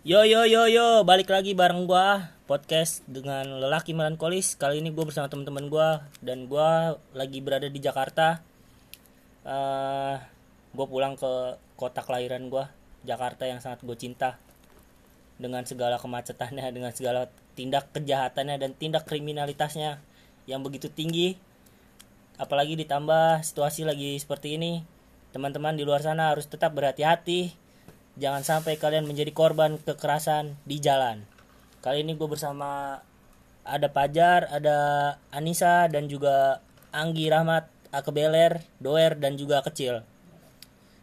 Yo yo yo yo, balik lagi bareng gua podcast dengan lelaki melankolis. Kali ini gue bersama teman-teman gua dan gua lagi berada di Jakarta. eh gue pulang ke kota kelahiran gua, Jakarta yang sangat gue cinta. Dengan segala kemacetannya, dengan segala tindak kejahatannya dan tindak kriminalitasnya yang begitu tinggi. Apalagi ditambah situasi lagi seperti ini. Teman-teman di luar sana harus tetap berhati-hati Jangan sampai kalian menjadi korban kekerasan di jalan. Kali ini gue bersama ada Pajar, ada Anissa dan juga Anggi Rahmat, Akebeler, Doer dan juga Kecil.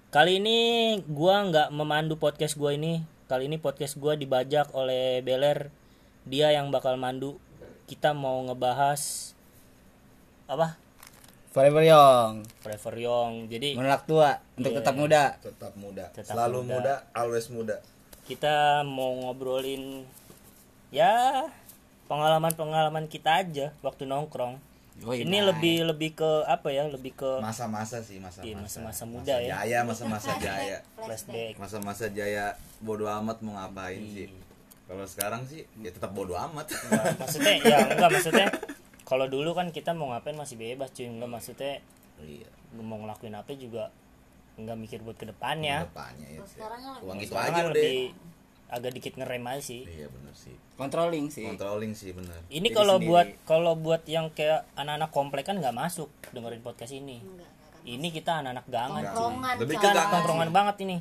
Kali ini gue nggak memandu podcast gue ini. Kali ini podcast gue dibajak oleh Beler. Dia yang bakal mandu. Kita mau ngebahas apa? Forever Young Forever Young. Jadi Menolak tua untuk Iya. tetap muda tetap muda Tetap selalu muda. muda. always muda kita mau ngobrolin ya pengalaman-pengalaman kita aja waktu nongkrong. Yoi, ini nah. lebih lebih ke apa ya? Lebih ke masa-masa sih masa-masa Iya, masa-masa muda ya. jaya masa-masa jaya flashback. masa-masa jaya bodo amat mau ngapain sih Iya. kalau sekarang sih ya tetap bodo amat Nah, maksudnya ya enggak maksudnya kalau dulu kan kita mau ngapain masih bebas cuy. Enggak maksudnya iya. mau ngelakuin apa juga enggak mikir buat ke depannya depannya. Ya sekarang kan uang itu Sekarang aja kan udah. lebih agak dikit ngerem aja sih. Iya bener sih. Controlling sih. Controlling sih bener. Ini kalau buat kalau buat yang kayak anak-anak komplek kan nggak masuk dengerin podcast ini. Enggak enggak ini kita anak-anak gangan tongkrongan Lebih gangan. tongkrongan banget ini.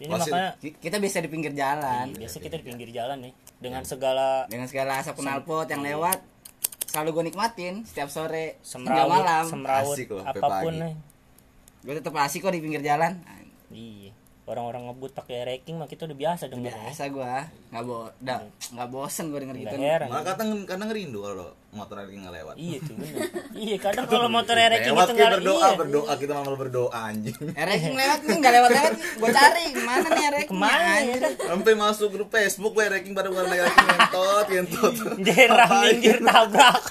Ini Masih- makanya Ki- Kita bisa di pinggir jalan. Iya, biasa kita di pinggir jalan nih. Dengan segala Dengan segala asap knalpot yang lewat Selalu gue nikmatin Setiap sore Hingga semrawut malam. semrawut Asik loh, apa pun Gue tetap asik kok di pinggir jalan. Iya orang-orang ngebut pakai ranking mah kita udah biasa dengernya Biasa gue Gak, bo da, nggak bosen gue denger Nggak gitu. heran. Malah kadang kadang ngerindu kalau motor lagi nggak lewat iya tuh iya kadang kalau motor ranking lewat itu kita nggak berdoa iya. berdoa kita malah berdoa anjing. Eh ranking lewat nih Gak lewat-lewat Gue cari Ke mana nih ranking ke mana ya? sampai masuk grup Facebook gue ranking pada bukan ranking ngentot ngentot. Jerah minggir tabrak.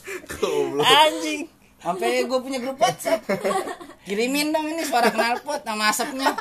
Goblok. anjing Sampai gue punya grup WhatsApp. Kirimin dong ini suara knalpot sama asapnya.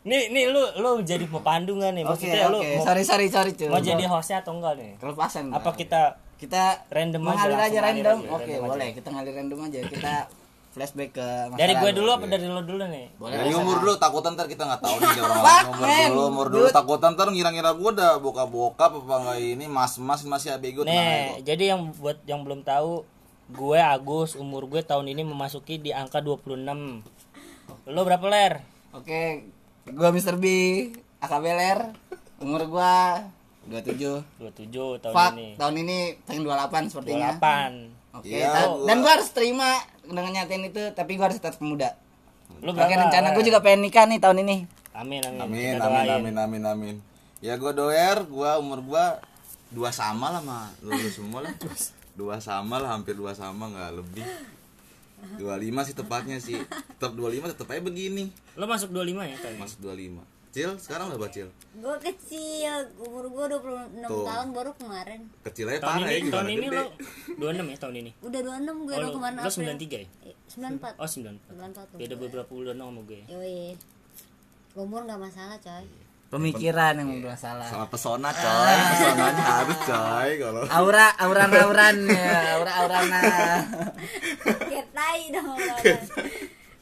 Nih nih lu lu jadi pepandu nggak nih? Maksudnya lu oke. mau, Sorry sorry sorry cuy. mau jadi hostnya atau enggak nih? Kelepasan. Apa kita kita Random aja, aja random. oke aja. boleh. Kita ngalir random aja. Kita flashback ke masa dari gue dulu apa dari lo dulu nih? Boleh Dari umur dulu takutan ntar kita nggak tahu nih orang umur dulu umur dulu takutan ntar ngira-ngira gue udah boka-boka apa nggak ini mas-mas masih abego tenang aja Nih, jadi yang buat yang belum tahu, gue Agus, umur gue tahun ini memasuki di angka 26. Lo berapa ler? oke gua Mr. B AKBLR umur gua 27 27 tahun Fuck, ini. tahun ini pengen 28 sepertinya 28. oke ta- gua- dan gua harus terima dengan nyatain itu tapi gua harus tetap muda Lo oke berapa? rencana Ler? gua juga pengen nikah nih tahun ini Amin, amin. amin Kita amin amin amin amin ya gue doer gue umur gue dua sama lah mah lu semua lah dua sama lah hampir dua sama nggak lebih. dua lima sih tepatnya sih. Tetap dua lima tetap aja begini. Lo masuk 25 ya ini? masuk dua lima. Cil sekarang berapa cil? Gue kecil. Umur gue 26 Tuh. tahun baru kemarin. Kecil aja Tahun parah ya ini, gimana tahun ini gede. lo 26 ya tahun ini. udah 26 gue Oh, lo kemarin lo April. 93 ya? Eh, 94 Oh, 94. 94 Beda beberapa bulan sama gue. yoi. Umur gak masalah coy pemikiran yang bermasalah sama pesona coy. Pesonanya harus coy kalau aura auran auran ya aura aurana kayak tai dong.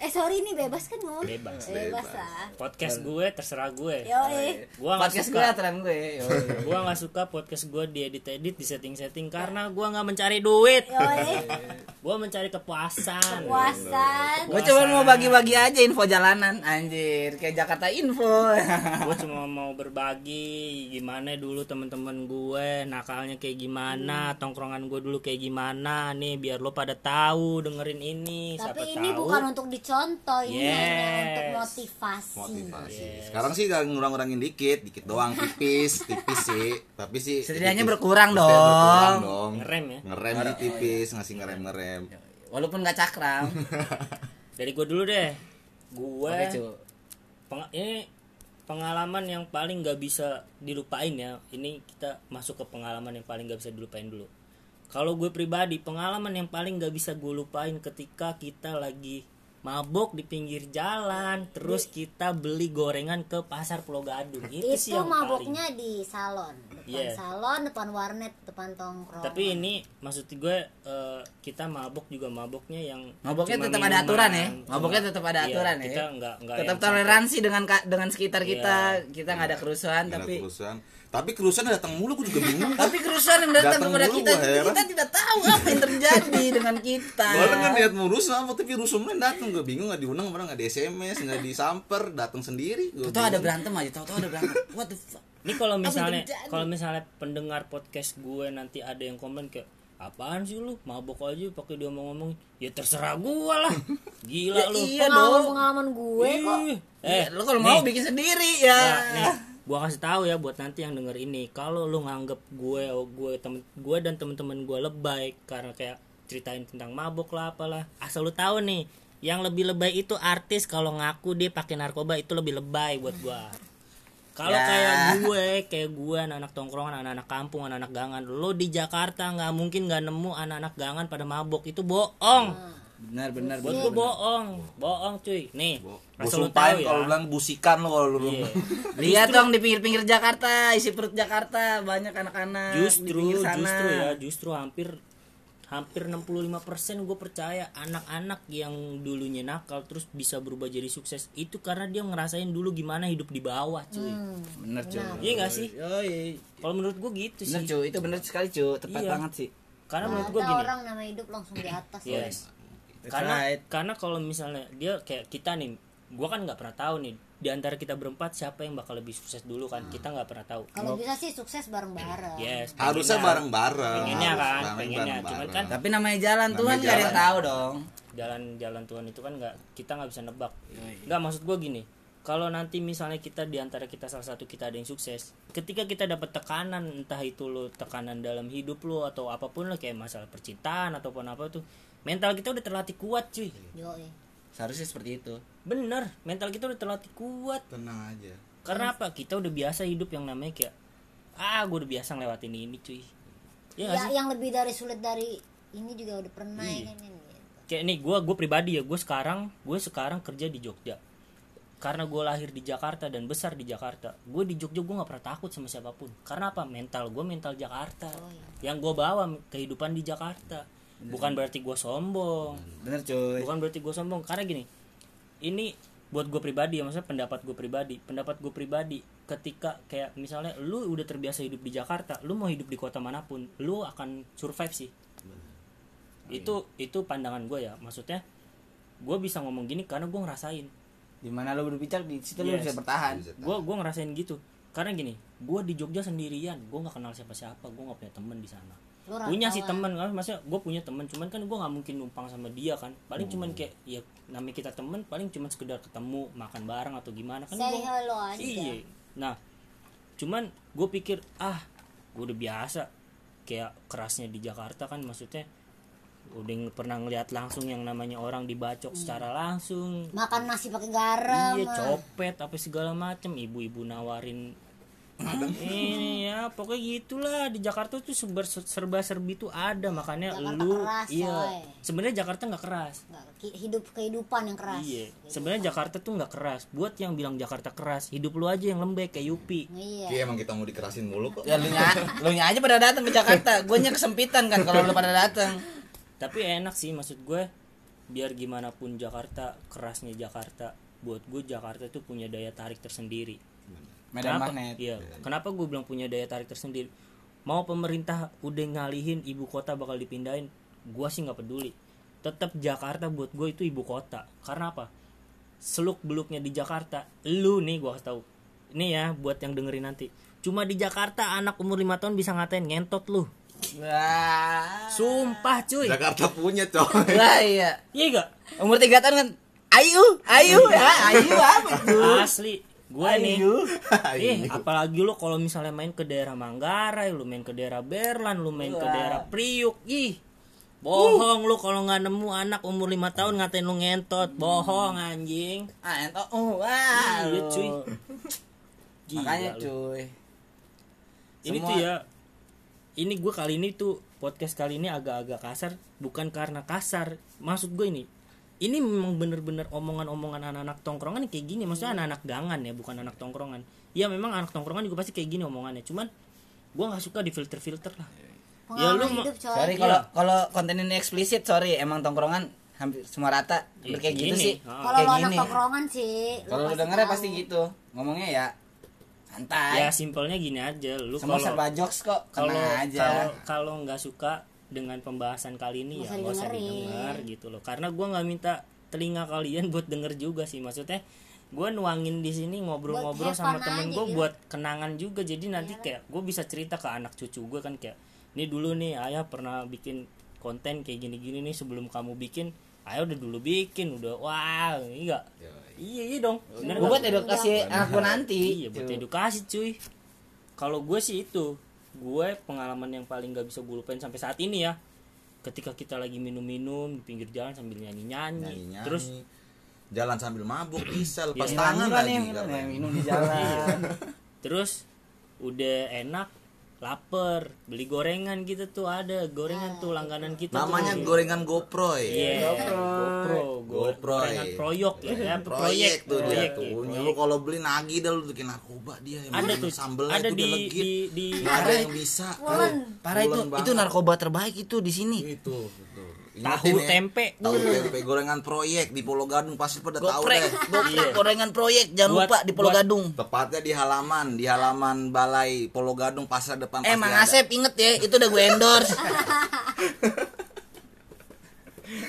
Eh sorry nih bebas kan ngomong Bebas, bebas lah. Podcast gue terserah gue. yoi. Gua nggak podcast suka. gue aturan gue yoi. gua nggak suka podcast gue diedit-edit di setting-setting karena gua nggak mencari duit. Yoi. Gua mencari kepuasan. Puasan Gue cuma mau bagi-bagi aja info jalanan Anjir. Kayak Jakarta Info. Gue cuma mau berbagi gimana dulu temen-temen gue nakalnya kayak gimana tongkrongan gue dulu kayak gimana. Nih biar lo pada tahu dengerin ini siapa tapi ini tahu. bukan untuk ini hanya Yes. untuk motivasi. Motivasi. Sekarang sih gak ngurang-ngurangin dikit dikit doang tipis tipis sih. Tapi sih Setidaknya tipis. berkurang Setidaknya berkurang dong. dong ngerem ya? Ngerem sih tipis ngasih ngerem ngerem Walaupun gak cakram. Dari gue dulu deh. Gue peng- ini pengalaman yang paling gak bisa dilupain ya. Ini kita masuk ke pengalaman yang paling gak bisa dilupain dulu. Kalau gue pribadi pengalaman yang paling gak bisa gue lupain ketika kita lagi mabok di pinggir jalan terus kita beli gorengan ke pasar Pulau Gadung itu, sih itu yang paling maboknya di salon depan Yes. salon depan warnet depan tongkrong tapi ini maksud gue eh, kita mabok juga maboknya yang Maboknya tetap ada aturan ya? Maboknya tetap ada iya, aturan ya? kita nggak nggak tetap yang sampai- toleransi dengan dengan sekitar kita Iya. kita nggak ada kerusuhan ada tapi kerusuhan tapi kerusuhan datang mulu gue juga bingung. Tapi kerusuhan yang datang Datang kepada mulu, kita kita tidak tahu apa yang terjadi dengan kita. Gue kan lihat mau rusuh apa tapi rusuh mulai datang gue bingung nggak diundang orang nggak di SMS nggak disamper datang sendiri gue tahu ada berantem aja tahu tahu ada berantem. What the fuck? Ini kalau misalnya kalau misalnya pendengar podcast gue nanti ada yang komen kayak apaan sih lu? Mabok aja pakai dia ngomong ya terserah gue lah. Gila lu. iya pengalaman dong pengalaman gue kok. Ih, eh. Eh lo kalau mau bikin sendiri ya. Nah, nih, gua kasih tahu ya buat nanti yang denger ini. Kalau lu nganggep gue, oh, gue temen gue dan temen-temen gue lebay karena kayak ceritain tentang mabok lah apalah. Asal lu tahu nih, yang lebih lebay itu artis kalau ngaku dia pakai narkoba itu lebih lebay buat gua. Kalau Ya. kayak gue, kayak gue anak-anak tongkrongan, anak-anak kampung, anak-anak gangan, lo di Jakarta nggak mungkin nggak nemu anak-anak gangan pada mabok itu bohong. Benar benar Buat benar gue bohong, bohong cuy. Nih, lu sumpahin tahu ya. kalau lu bilang busikan lo kalau lu Iya. lihat dong di pinggir-pinggir Jakarta isi perut Jakarta banyak anak-anak di justru pinggir sana. justru ya justru hampir hampir 65% gue percaya anak-anak yang dulunya nakal terus bisa berubah jadi sukses itu karena dia ngerasain dulu gimana hidup di bawah cuy. Bener cuy. Iya gak sih? Yoi. kalau menurut gue gitu bener sih. cuy. Itu bener sekali cuy. Tepat Iya. banget sih. Karena Nggak menurut gue gini. orang nama hidup langsung di atas yes That's karena right. karena kalau misalnya dia kayak kita nih gue kan nggak pernah tahu nih di antara kita berempat siapa yang bakal lebih sukses dulu kan? Kita nggak pernah tahu. Kalau bisa sih sukses bareng-bareng. Yes harusnya pengennya- bareng-bareng. pengennya kan Harus pengennya. Cuman kan tapi namanya jalan Namanya Tuhan nggak ada yang jalan. tahu dong. Jalan-jalan Tuhan itu kan nggak kita nggak bisa nebak. Nggak maksud gue gini. Kalau nanti misalnya kita di antara kita salah satu kita ada yang sukses ketika kita dapat tekanan entah itu lo tekanan dalam hidup lo atau apa pun lo kayak masalah percintaan ataupun apa tuh mental kita udah terlatih kuat cuy. Yoi. seharusnya seperti itu. Bener mental kita udah terlatih kuat. Tenang aja. Karena apa? Kita udah biasa hidup yang namanya kayak ah gue udah biasa ngelewatin ini cuy. Ya nggak ya, sih? yang lebih dari sulit dari ini juga udah pernah ya kan gitu. kayak nih gue gue pribadi ya gue sekarang gue sekarang kerja di Jogja. Karena gue lahir di Jakarta dan besar di Jakarta. Gue di Jogja gue nggak pernah takut sama siapa pun. Karena apa? Mental gue mental Jakarta. Yang gue bawa kehidupan di Jakarta bukan berarti gue sombong. Bener cuy. Bukan berarti gue sombong karena gini ini buat gue pribadi ya maksudnya pendapat gue pribadi. Pendapat gue pribadi ketika kayak misalnya lu udah terbiasa hidup di Jakarta lu mau hidup di kota mana pun lu akan survive sih. Itu itu pandangan gue ya. Maksudnya gue bisa ngomong gini karena gue ngerasain. Di mana lo berbicara di situ lo Yes. bisa bertahan. Gue gue ngerasain gitu. Karena gini gue di Jogja sendirian. Gue nggak kenal siapa siapa gue nggak punya temen di sana Lu punya sih temen kan maksudnya gue punya temen cuman kan gue nggak mungkin numpang sama dia kan. Paling cuman kayak ya namanya kita temen paling cuman sekedar ketemu makan bareng atau gimana kan Say gua- hello aja. iya. Nah cuman gue pikir ah gue udah biasa. Kayak kerasnya di Jakarta kan maksudnya udah pernah ngeliat langsung yang namanya orang dibacok secara langsung. Makan nasi pakai garam iya copet apa segala macem. Ibu-ibu nawarin ini ya pokoknya gitulah. Di Jakarta tuh serba serba serbi tuh ada makanya Jakarta lu keras, iya. sebenarnya Jakarta nggak keras. Hidup kehidupan yang keras. Iya. Sebenarnya Jakarta tuh nggak keras. Buat yang bilang Jakarta keras hidup lu aja yang lembek kayak Yupi. Iya. Iya emang kita mau dikerasin mulu kok. Ya lu nya lu nya aja pada datang ke Jakarta. Gue nya kesempitan kan kalau lu pada datang tapi enak sih maksud gue biar gimana pun Jakarta kerasnya Jakarta buat gue Jakarta tuh punya daya tarik tersendiri medan kenapa? magnet Iya. Kenapa gue bilang punya daya tarik tersendiri? Mau pemerintah udah ngalihin ibu kota bakal dipindahin, gue sih nggak peduli. Tetap Jakarta buat gue itu ibu kota. Karena apa? Seluk beluknya di Jakarta, lu nih gue kasih tahu. Ini ya buat yang dengerin nanti. Cuma di Jakarta anak umur 5 tahun bisa ngatain ngentot lu. wah Sumpah cuy. Jakarta punya coy lah iya Iya gak? umur tiga tahun kan ayu ayu ya ayu apa itu Asli. Gue nih. Ih, apalagi lu kalau misalnya main ke daerah Manggarai, lu main ke daerah Berlan, lu main ke Wah. daerah Priuk, ih. Bohong lu kalau nggak nemu anak umur 5 tahun ngatain lu ngentot. Bohong anjing. ah ento oh wah Iya, cuy. Gila makanya lu. cuy Ini Semua- tuh ya. Ini gue kali ini tuh podcast kali ini agak-agak kasar bukan karena kasar. Maksud gue ini ini memang bener-bener omongan-omongan anak-anak tongkrongan kayak gini maksudnya anak-anak gangan ya bukan anak tongkrongan ya memang anak tongkrongan juga pasti kayak gini omongannya cuman gua nggak suka di filter-filter lah ya lu Pengalaman hidup. Sorry Iya. kalau kalau konten ini eksplisit, sorry. Emang tongkrongan hampir semua rata. Hampir kayak gitu gini. sih. Ah. Kalau Kayak lo anak gini. tongkrongan sih. Kalau lu dengernya tahu. pasti gitu. Ngomongnya ya santai. ya simpelnya gini aja lu Semua kalau serba jokes kok. kalau Tenang aja. kalau kalau nggak suka dengan pembahasan kali ini Nggak ya nggak usah didengar gitu loh. Karena gua nggak minta telinga kalian buat denger juga sih. Maksudnya gue nuangin di sini ngobrol-ngobrol sama temen gue gitu. buat kenangan juga. Jadi nanti kayak gue bisa cerita ke anak cucu gue kan kayak ini dulu nih ayah pernah bikin konten kayak gini-gini nih sebelum kamu bikin. Ayah udah dulu bikin udah wah iya iya iya dong. Bener Gue buat edukasi anak gue nanti. Iya buat edukasi cuy. Kalau gue sih itu, gue pengalaman yang paling gak bisa gue lupain sampai saat ini ya. Ketika kita lagi minum-minum di pinggir jalan sambil nyanyi-nyanyi, terus jalan sambil mabuk bisa lepas Iya, tangan lagi nih, katanya. minum di jalan. terus udah enak, lapar, beli gorengan gitu tuh ada gorengan tuh langganan kita. namanya tuh. gorengan GoPro Iya, ya GoPro, go- GoPro, gorengan proyok ya, ya proyek. tuh dia proyek, tuh. Ya, lu kalau beli nagih dah lu bikin narkoba dia. Emang Ada tuh, sambelnya ada tuh di legit. di di nggak ada yang bisa. Parah. Itu, itu narkoba terbaik itu di sini. itu itu tahu ya, tempe. tahu tempe gorengan proyek di Pulau Gadung pasti pada tahu deh goprek, gorengan proyek, jangan Buat- lupa di Pulau buat- Gadung. tepatnya di halaman di halaman balai Pulau Gadung pasar depan Eh, Mang. Asep inget ya, itu udah gue endorse.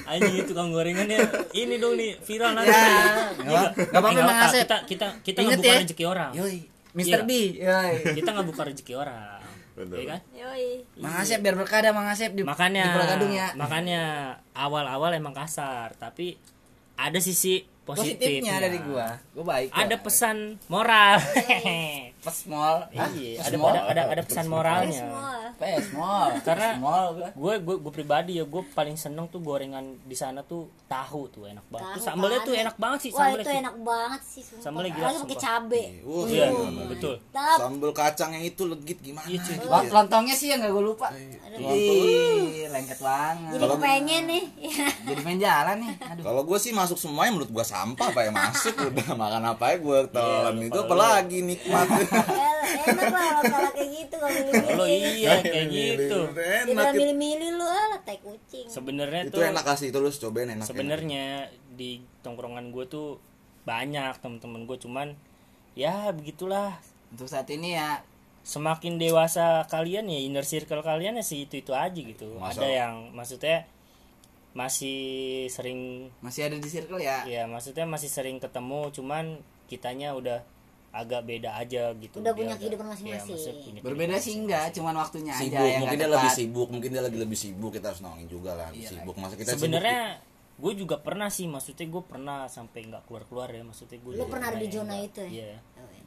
Anjing itu tukang gorengannya ini dong nih viral nanti. Ya, Iya nggak nggak? apa- nggak apa-apa, Mang Asep. Kita kita kita buka ya. rezeki orang. Yoi, Mr. Iya. B. Yoi. Kita nggak buka rezeki orang. Iya kan? Yoi. Mang Asep biar berkah dah Mang Asep di, Makanya di ya. makanya awal-awal emang kasar, tapi ada sisi positifnya. Positifnya dari gua. Gua baik. Ada pesan moral. Pes mall. iya, ada, Pesmol? ada ada ada pesan moralnya. Semua. Pes mall. Karena- gue gue gue pribadi ya gue paling seneng tuh gorengan di sana tuh tahu tuh enak banget. Tahu Tuh sambelnya tuh banget. enak banget sih Wah sambelnya itu sih. enak banget sih sumpah. Sambelnya gila, pakai cabe. Wah, Iya, iya. betul. Tap. sambal kacangnya itu legit gimana Iya, lontongnya sih yang gak gue lupa. Ih, lengket banget. Jadi kepengen nih. Jadi main jalan nih. Aduh. Kalau gue sih masuk semuanya menurut gue sampah apa yang masuk udah makan apa ya gue telan Iya, itu apalagi nikmat enak lah kalau kalau kayak gitu kalau milih-milih. Kalau iya kayak gitu. Enak itu. milih-milih lu ah tai kucing. Sebenarnya itu tuh enak kasih itu lu cobain enak sebenarnya di tongkrongan gue tuh banyak temen-temen gue cuman ya begitulah Untuk saat ini ya semakin dewasa kalian ya inner circle kalian ya sih itu itu aja gitu Masa- ada yang maksudnya masih sering masih ada di circle ya. ya maksudnya masih sering ketemu cuman kitanya udah agak beda aja gitu. Udah Dia punya agak- kehidupan ya, masing-masing. punya Berbeda sih enggak, cuman waktunya aja sibuk yang mungkin dia lebih sibuk mungkin dia lagi lebih sibuk kita harus nongin juga lah Iya, sibuk. masa kita sebenarnya gue juga pernah sih maksudnya gue pernah sampai nggak keluar keluar ya maksudnya gue Lu pernah ada di zona itu ya? iya.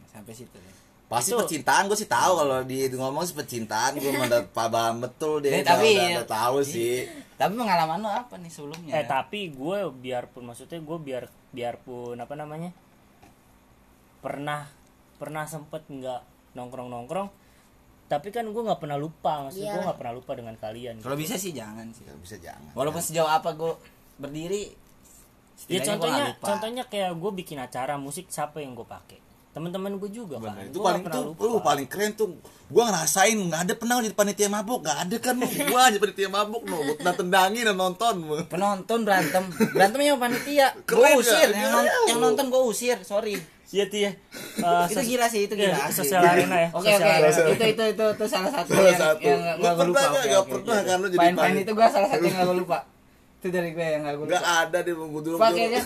Sampai situ ya. pasti Itu- percintaan gue sih tahu kalau di ngomong sih percintaan gue mendapat paham betul deh Eh, tapi- udah, udah tahu sih. Tapi pengalaman lu apa nih sebelumnya? eh tapi gue biarpun maksudnya gue biar biarpun apa namanya pernah pernah sempet nggak nongkrong nongkrong tapi kan gue nggak pernah lupa maksudnya gue Iya. nggak pernah lupa dengan kalian Kalau bisa sih jangan sih. Nggak bisa jangan Walaupun sejauh apa gue berdiri ya contohnya contohnya kayak gue bikin acara musik siapa yang gue pakai teman-teman gue juga kan itu Gua paling tuh lupa. lu paling keren tuh gua ngerasain nggak ada pernah jadi panitia mabuk nggak ada kan lu gua aja panitia mabuk lu pernah tendangin dan nonton lu. penonton berantem berantemnya panitia gue Keren usir nggak? yang, non- Iya. yang nonton gue usir sorry Iya tuh ya. Eh, itu sos- gila sih itu gila asli. sosial arena ya. oke oke arena. itu itu itu itu salah satu Salah yang satu. yang nggak gue pernah lupa nggak? oke, Nggak oke, pernah kan lu jadi pain panitia. itu gue salah satu yang nggak gue lupa itu dari gue yang nggak gue nggak lupa ada deh gua dulu Pakai aja.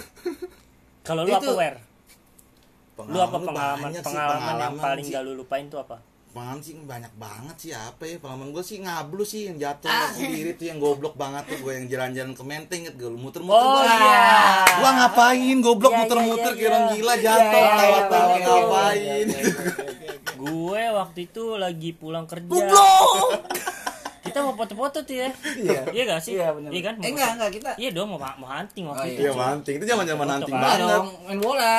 Kalau lu Itu- apa wer? Lu apa pengalaman pengalaman yang paling sih. gak lu lupain tuh apa? Pengalaman sih banyak banget sih apa ya pengalaman gue sih ngablu sih yang jatuh Ah. sendiri tuh yang goblok banget tuh gue yang jalan-jalan ke menteng inget gue muter-muter Oh gua. iya. gua ngapain goblok Iya, iya, muter-muter iya, kira orang iya. gila Iya, jatuh iya, iya, tawa-tawa oke, oke, ngapain Gue waktu itu lagi pulang kerja. goblok Kita mau foto-foto tuh ya. Iya. Iya gak sih? Iya, bener. Iya kan? Eh, Mau enggak, enggak, kita- Iya dong mau mau hunting waktu Oh, itu. iya manting itu zaman-zaman Foto nanti kan. Enggak banget dong main bola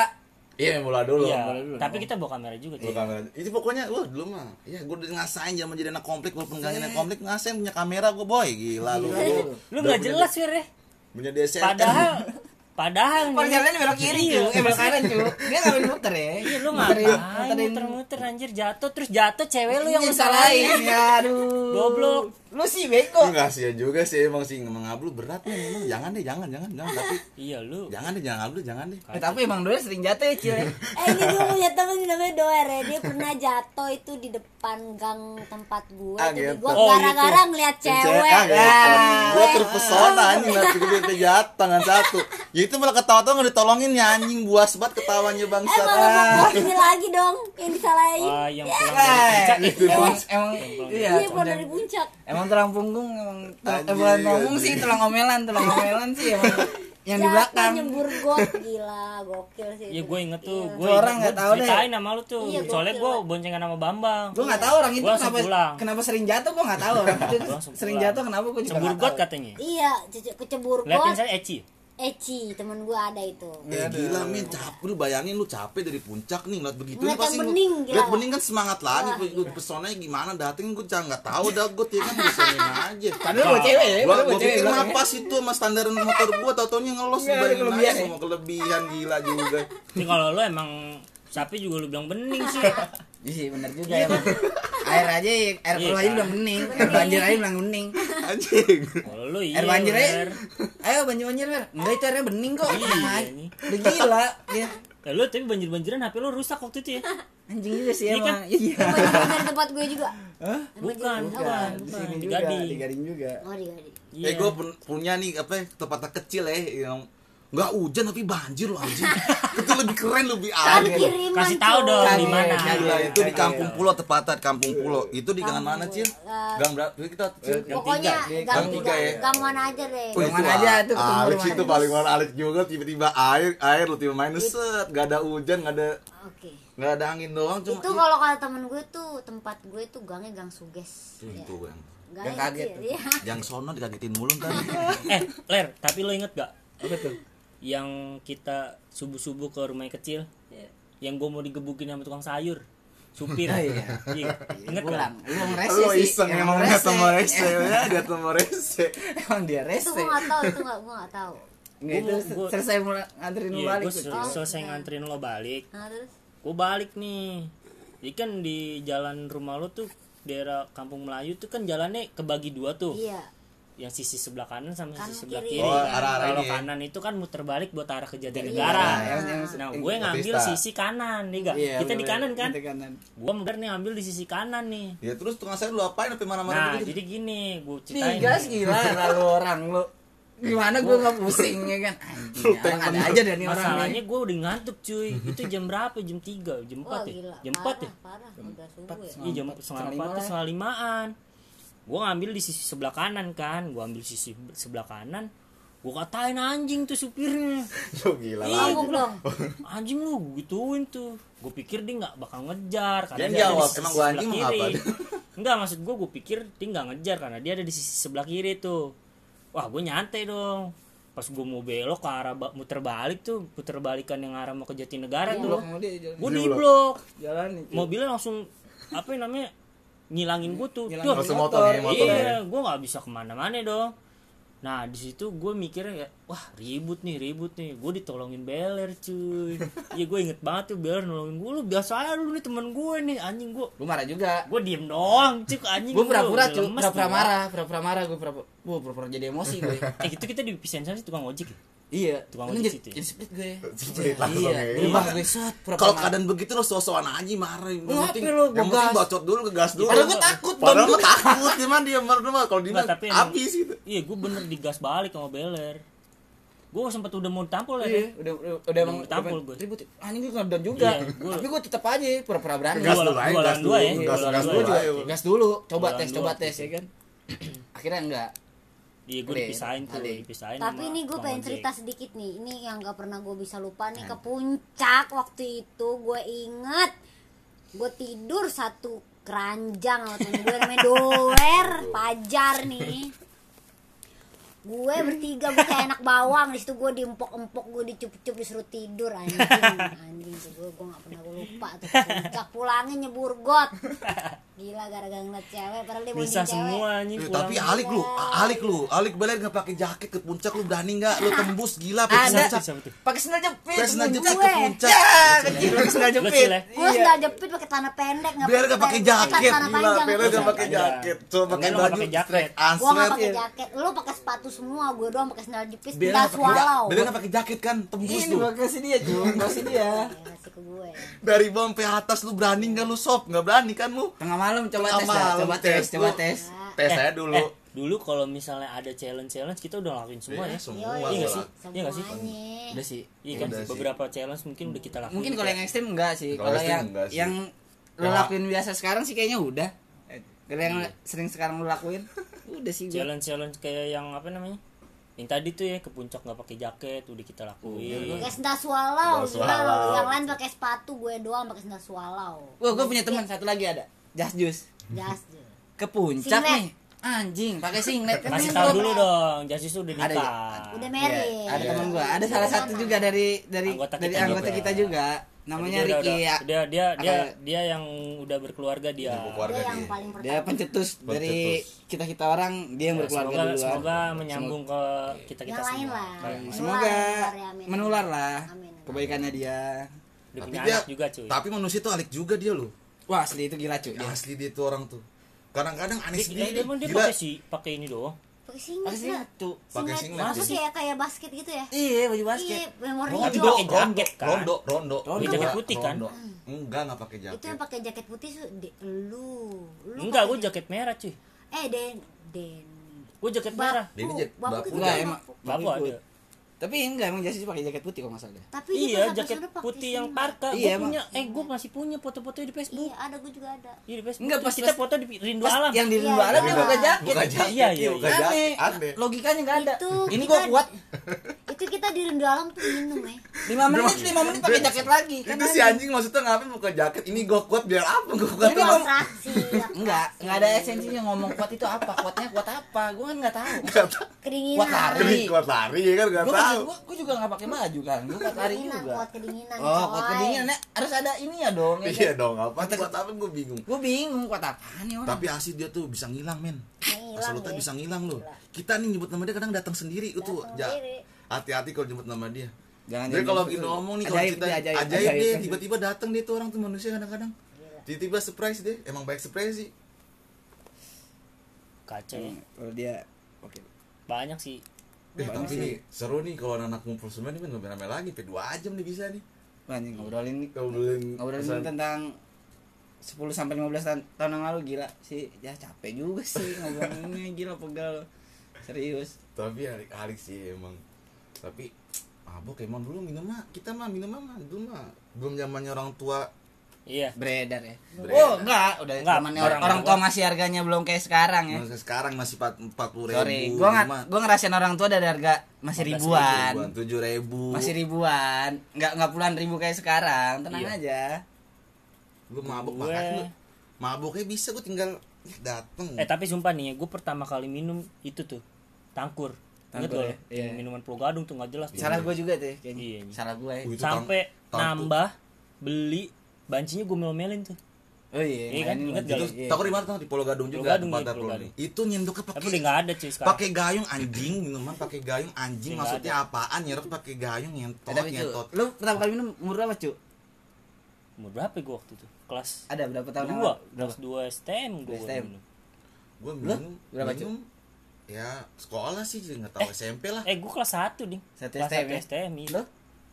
iya bola dulu Iya, dulu. tapi kita bawa kamera juga Gua tuh. kamera. Itu pokoknya wah dulu mah. Ya gue udah ngasain zaman jadi anak komplek walaupun gak jadi anak komplek ngasain punya kamera gue boy gila lu. Iya. Lu gak jelas Fir ya. Punya DSLR. Padahal padahal Kalau nih jalan belok kiri Iya. cu, eh belok kanan cu. Dia ngambil muter ya. Iya lu ngapain muter-muter anjir jatuh terus jatuh cewek lu yang lu salahin. salahin. Ya aduh. Goblok. Lu sih bego. Enggak sih juga sih emang sih mengablu berat nih emang jangan deh jangan jangan jangan tapi Iya lu. jangan deh jangan ablu jangan deh Eh, tapi emang dulu sering jatuh ya Cil. Eh ini gue punya temen namanya Doer ya Dia pernah jatuh itu di depan gang tempat gue Ah, Jadi gitu. gue Oh, gara-gara ngeliat cewek ah, gitu. Ah. Gua terpesona anjing liat gue dia jatuh tangan satu. Ya itu malah ketawa-tawa nggak ditolongin ya anjing buas banget ketawanya Eh bangsat. malah mau ini lagi dong Yang disalahin Wah, yang pulang Eh, dari puncak ih. emang emang iya. Iya pulang dari puncak Emang tulang punggung emang tulang, eh, bukan ngomong anjing. sih tulang omelan, tulang omelan sih emang yang di belakang. nyembur got Gila gokil sih Iya itu. gue inget tuh, Iya. gue orang nggak tahu deh. ceritain sama lu tuh. Iya, Soalnya gue boncengan sama Bambang. Gue nggak tahu orang itu kenapa pulang. kenapa sering jatuh gue nggak tahu orang itu sering jatuh kenapa gue juga Cembur got katanya. Iya ce- kecebur Liatin got saya Eci. Eci temen gue ada itu Eh gila min capek lu bayangin lu capek dari puncak nih ngeliat begitu Ngeliat lu pasti bening, nge- gila. liat bening kan semangat lagi lu pesonanya gimana dateng gue jangan nggak tahu dah gue ya kan bisain aja Padahal gue cewek ya, gua padahal gua gue cewek. pikir sih itu sama standar motor gua tau taunya ngelos bayangin kelebihan aja ya. semua kelebihan gila juga Ini kalau lu emang sapi juga lu bilang bening sih. Iya sih benar juga emang. Air aja air keluar aja bilang bening, air banjir aja bilang bening. anjing Kalau lu iya. Air banjir aja. Wer. Ayo banjir banjir. Enggak itu airnya bening kok. Iya, aja. Udah gila. Ya lu tapi banjir-banjiran HP lu rusak waktu itu ya. anjing juga sih Iya kan? emang. Iya. Banjir tempat gue juga Hah? Bukan, bukan, Di Gading. di gading juga. Oh di Gading Iya. eh gue punya nih apa ya, tempat kecil ya yang nggak hujan tapi banjir loh anjing itu lebih keren lebih Kan aneh Kasih tahu dong di mana. Gila, itu di Iya, Kampung iya. Pulau tepatnya di Kampung Pulau. Itu di gang mana, Cil? Eh, Gang berapa? Kita Cil? Pokoknya tiga. gang Gang tiga ya? Gang mana aja deh Oh, Yang mana aja tuh ketemu Alex itu paling mana Alex juga tiba-tiba air air lu tiba main set gak ada hujan gak ada Oke gak ada angin doang cuma Itu kalau kata temen gue tuh tempat gue tuh gangnya gang suges Tuh, itu yang Gang Gang kaget iya. yang sono dikagetin mulu kan Eh, Ler, tapi lo inget gak Apa tuh? Yang kita subuh-subuh ke rumah yang kecil? Yang gue mau digebukin sama tukang sayur. Supir. Oh, iya. Iya. Inget gak? Lu rese lu sih. iseng Emang emang lihat sama rese ya dia sama rese Emang dia Itu rese. gue gak tau, itu gak, gue gak tau Nggak, itu Gua- selesai mulai nganterin lu Iya, balik gue tuh. sel- selesai nganterin lo balik. Nah terus Gue balik nih. Jadi kan di jalan rumah lo tuh daerah Kampung Melayu tuh kan jalannya kebagi dua tuh. Iya yang sisi sebelah kanan sama Kanan sisi sebelah kiri. kiri. Oh, kan. arah-arah Kalau ini ya. kanan itu kan muter balik buat arah ke Iya, Jatinegara. yang- yang- nah, yang gue ngambil Batista. sisi kanan nih gak? Iya, Kita di kanan kan? kita kanan. Gue muter nih ngambil di sisi kanan nih. ya terus tukang saya lu apain sampai mana-mana Nah, begitu jadi gini, gue Nih ceritain. gas gila lalu orang lu. Gimana gue nggak pusing ya kan? Anjing, orang ada aja dan nih orang. Masalahnya gue udah ngantuk cuy. Itu jam berapa? Jam 3, jam 4 Wah ya? Jam 4 parah, ya? Udah subuh ya Iya jam Empat, setengah setengah empat lima tuh lah. setengah limaan. Gue ngambil di sisi sebelah kanan kan, gue ambil sisi sebelah kanan. Gue katain anjing tuh supirnya. lu gila Iya, lah anjing lu gue gituin tuh. Gue pikir dia nggak bakal ngejar karena Dia dia, ada di jawab, sisi "Emang gua sebelah anjing kiri. apa?" enggak maksud gue gue pikir dia nggak ngejar karena dia ada di sisi sebelah kiri tuh. Wah gue nyantai dong. Pas gue mau belok ke arah ba- muter balik tuh puter balikan yang arah mau ke Jatinegara tuh gue di blok. Jalan mobilnya langsung apa yang namanya ngilangin gue tuh Ngilangin Langsung motor, motor, nih, motor ya. iya gue nggak bisa ke mana-mana dong nah di situ gue mikirnya ya wah ribut nih ribut nih gue ditolongin beler cuy iya gue inget banget tuh beler nolongin gue lu biasa aja lu nih temen gue nih anjing gue Gue marah juga. gue diem doang cuk anjing Gue pura-pura cuy, pura-pura gua. marah, pura-pura marah gue pura-pura. Gue pura-pura jadi emosi gue. eh gitu kita dipisahin sama si tukang ojek ya? Iya, Tukang ojek jadi, situ ya? jadi split gue. Split langsung Iya, ya. berubah gue set pura-pura. kalau keadaan begitu lo sosokan aja marah yang Ngapain penting lu, yang penting bacot dulu ke gas dulu Padahal gua takut, padahal gua takut gimana dia marah mah kalau dia habis gitu iya gue bener digas balik sama beler gue sempet udah mau ditampol ya Iya, udah udah udah emang Ditampol udah gue. ribut. Anjing gue ngedown juga. Iya, gua- Tapi gue tetap aja pura-pura berani. gas dulu aja gas dulu ya, gas dulu ya. Gas dulu, coba tes, coba tes ya kan. Akhirnya enggak. Iya gue dipisahin tuh ade. dipisahin Tapi ini gue pengen cerita sedikit nih Ini yang gak pernah gue bisa lupa nih Ke puncak waktu itu Gue inget Gue tidur satu keranjang sama temen gue namanya Doer Pajar nih gue bertiga gue kayak anak bawang di situ gue diempok-empok gue dicup-cup disuruh tidur anjing anjing tuh gue gue nggak pernah gue lupa tuh puncak pulangnya nyebur got gila gara-gara ngeliat cewek padahal dia bisa semua anjing Eh, tapi alik lu, alik lu, alik balik nggak pakai jaket ke puncak lu berani nggak? Lu tembus gila pakai. Siapa tuh? pakai sendal jepit Pakai sendal jepit gue. ke puncak. ya kecil pakai sendal Lu jepit ya? gue sendal jepit pakai celana pendek nggak Biar nggak pakai jaket, gila. Biar nggak pakai Iya. jaket. Coba pakai baju pakai jaket. gue nggak pakai jaket lu pakai sepatu semua gue doang pakai sendal jepit ja- swallow biar nggak pakai jaket kan, tembus ini tuh. kasih dia cuy kasih dia Ya, kasih ke gue Dari bawah sampai atas lu berani nggak lu sob? Nggak berani kan lu? tengah malam coba Tengah tes malam coba tes tes, coba tes Tes Eh, saya dulu. eh, dulu kalau misalnya ada challenge challenge kita udah lakuin semua Iya, ya semua. Iya nggak sih? Iya nggak sih? udah sih Iya kan Udah sih. beberapa challenge mungkin udah kita lakuin. mungkin kalau yang ekstrim enggak sih Kalau yang yang lo Ya. lakuin biasa sekarang sih kayaknya udah Eh, kalau yang sering sekarang lo lakuin udah sih challenge challenge kayak yang apa namanya? Yang tadi tuh ya ke puncak nggak pakai jaket udah kita lakuin. pakai sendal swallow Sendal gila lu. swallow. yang lain pakai sepatu gue doang pakai sendal swallow Wah, gue punya teman satu lagi ada. Jas Jus. jas Ke puncak Singlet. nih. Anjing, pakai singlet kan Kasih tahu dulu dong, Jasis udah Ada ya? nikah. udah Iya, married ada teman gua. Ada salah satu juga dari dari Anggota dari kita anggota juga. kita juga. Namanya Dia Ricky udah- ya. Dia dia dia Akal- dia yang udah berkeluarga dia. Keluarga dia yang dia. paling Dia pertama pencetus dari kita kita orang, dia yang Ya, berkeluarga semoga duluan. semoga menyambung ke kita kita semua. lah Semoga menular ya, lah Amin. kebaikannya dia. Dia Tapi dia, juga cuy. tapi manusia tuh alik juga dia loh. Wah, asli itu gila cuy. Asli dia tuh orang tuh. Kadang-kadang aneh Dia, dia, sendiri. dia, dia pakai sih, pakai ini doang. pakai singlet Pakai singlet, Cuk. Pakai singlet masa kayak kayak basket gitu ya Iya, baju basket. iya yang warna Rondo, hijau pakai jaket, kan? rondo, rondo, Rondo. Jaket putih, kan? Enggak, enggak pakai jaket. itu yang pakai jaket putih tuh di, lu lu Enggak, gue jaket merah cuy. eh den den Gue jaket merah. Ini jak- bapu bapu. itu Enggak, kan emang. ada. Tapi enggak emang Jas Jus pakai jaket putih kok nggak salah. tapi Iya, jaket putih yang parka. Iya, Gue emang. punya, eh gue masih punya foto-fotonya di Facebook. iya ada gue juga ada Iya di Facebook. Enggak, pas- kita foto di Rindu Pas Alam. yang di Iya, Rindu Alam dia iya. buka jaket. Buka Iya, jaket, iya, iya. buka Aneh. Logikanya nggak ada. Itu Ini kita- gua kuat. itu kita di rindu alam tuh minum ya 5 menit 5 menit pakai jaket lagi. Kan Itu si anjing maksudnya ngapain buka jaket? Ini gua kuat biar apa? Gua kuat. Ini ngomong- kontraksi Enggak, enggak ada esensinya ngomong kuat itu apa? Kuatnya kuat apa? Gua kan enggak tahu. kedinginan Kuat lari. Kuat lari ya kan enggak Gua, tahu. gua, gua juga enggak pakai baju kan. Gua kuat lari kedinginan juga. kuat kedinginan Oh, kuat kedinginan ya, harus ada ini ya dong. ya Iya kan? dong, apa kuat apa gua bingung. Gua bingung kuat apaan nih orang. Tapi asli dia tuh bisa ngilang, men. Ngilang Asal lu tuh ya. bisa ngilang. Gila. Kita nih nyebut nama dia kadang datang sendiri itu. Hati-hati kalau nyebut nama dia. Jangan Dia jangan kalau lagi ngomong nih kalau Ajaib kita dia, ajaib, ajaib, ajaib. deh tiba-tiba datang dia tuh orang tuh manusia kadang-kadang. Tiba-tiba surprise deh, emang baik surprise sih. Kaca. Hmm, Kalau dia oke. Banyak sih. Eh, tapi nih, seru nih kalau anak ngumpul semua nih kan rame lagi, sampai 2 jam nih bisa nih. Anjing ngobrolin Ngobrolin ngobrolin pesan- tentang 10 sampai 15 tahun, tahun yang lalu gila sih. Ya capek juga sih ngobrolin gila pegal. Serius. tapi alik-alik sih emang tapi mabok emang dulu minum mah kita mah minum mah dulu mah belum zamannya orang tua Iya. Beredar ya. Beredar. Oh, enggak, udah Enggak, enggak, orang, orang enggak. tua masih harganya belum kayak sekarang ya. Masa sekarang masih empat puluh ribu Sorry, gua nggak gua ngerasain orang tua dari harga masih 15 ribuan. tujuh ribu Masih ribuan, nggak nggak puluhan ribu kayak sekarang. Tenang Iya. aja. gue mabok Gue- makan lu maboknya bisa gue tinggal dateng Eh tapi sumpah nih, gue pertama kali minum itu tuh tangkur. Ingat Tangkur lo, ya? Iya. minuman Pulau Gadung tuh nggak jelas. Salah gue juga tuh kayaknya. Iya. Salah gue. Oh, itu Sampai nambah beli bancinya gue mel-melin tuh. Oh iya, Iya kan? Ingat itu lu? Iya. tau di mana tuh di Pulau Gadung juga Gadung, di iya, Pantai Pulau Gadung. itu nyendoknya Tapi pakai udah nggak ada cuy sekarang. pakai gayung anjing minuman pakai gayung anjing maksudnya apaan nyerap pakai gayung nyentot tapi nyentot lu pertama kali minum umur berapa cu? Umur berapa gue waktu itu? Kelas Ada berapa tahun? dua, kelas dua STM gue Dua STM. minum. gue minum Berapa, minum ya sekolah sih nggak tahu SMP lah Eh gue kelas satu ding. Satu kelas STM, satu? STM iya. Lu?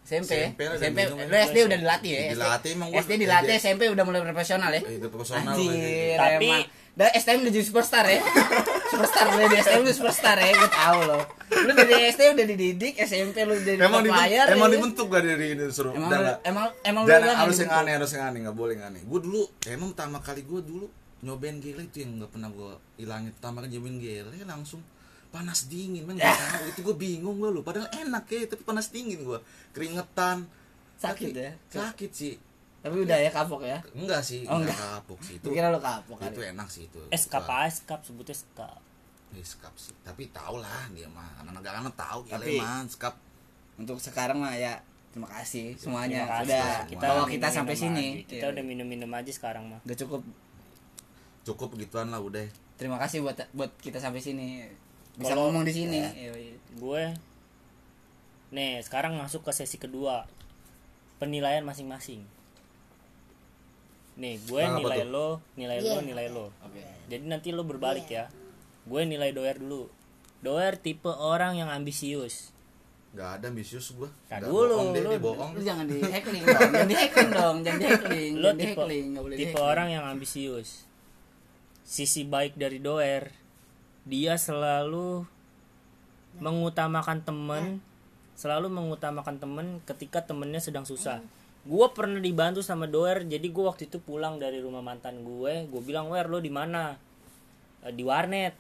SMP, SMP udah SMP, ya. lu SD udah dilatih ya? Dilatih emang gua. SD dilatih, SMP udah mulai profesional ya? Eh, itu profesional Anjir. Tapi-. Dari STM udah jadi superstar ya? superstar lu dari STM udah superstar ya, gue tau loh. Lu dari SD udah dididik, SMP lu jadi emang player. emang ya. dibentuk gak dari ini suruh Emang Udah emang emang harus yang aneh, harus yang aneh, nggak boleh yang aneh. Gue dulu, emang pertama kali gue dulu nyobain gele itu yang nggak pernah gue ilangin. Pertama kali nyobain gele langsung panas dingin, man Ya. nggak tahu. Itu gue bingung gue lu. Padahal enak ya, tapi panas dingin gue. Keringetan. Sakit Tapi- ya? Sakit sih. Tapi udah ya kapok ya. Enggak sih, Oh, enggak enggak. kapok sih itu. Gue kira lu kapok Itu kali. enak sih itu. Eskap apa eskap sebutnya eskap. Eh, skap sih tapi tau lah dia mah anak negara tahu Tapi- tapi man skap untuk sekarang mah ya terima kasih semuanya Terima kasih. udah Kita kita sampai sini aja. kita udah minum-minum aja sekarang mah udah cukup cukup gituan lah udah. Terima kasih buat buat kita sampai sini. Bisa Kalau- ngomong di sini. Iya, iya. gue nih sekarang masuk ke sesi kedua. Penilaian masing-masing. Nih gue Nah, nilai tuh? lo nilai lo Iya. nilai lo. Oke. Jadi nanti lo berbalik Iya. ya. Gue nilai doer dulu. Doer tipe orang yang ambisius. Nggak ada ambisius Tar Nggak dulu, bohong lu- bohong. Lu jangan di heckling dong jangan di heckling dong jangan di lo jangan di tipe orang yang ambisius sisi baik dari doer. Dia selalu mengutamakan temen selalu mengutamakan temen ketika temennya sedang susah. Gue pernah dibantu sama doer jadi gue waktu itu pulang dari rumah mantan gue gue bilang wer lo di mana? "E, di warnet.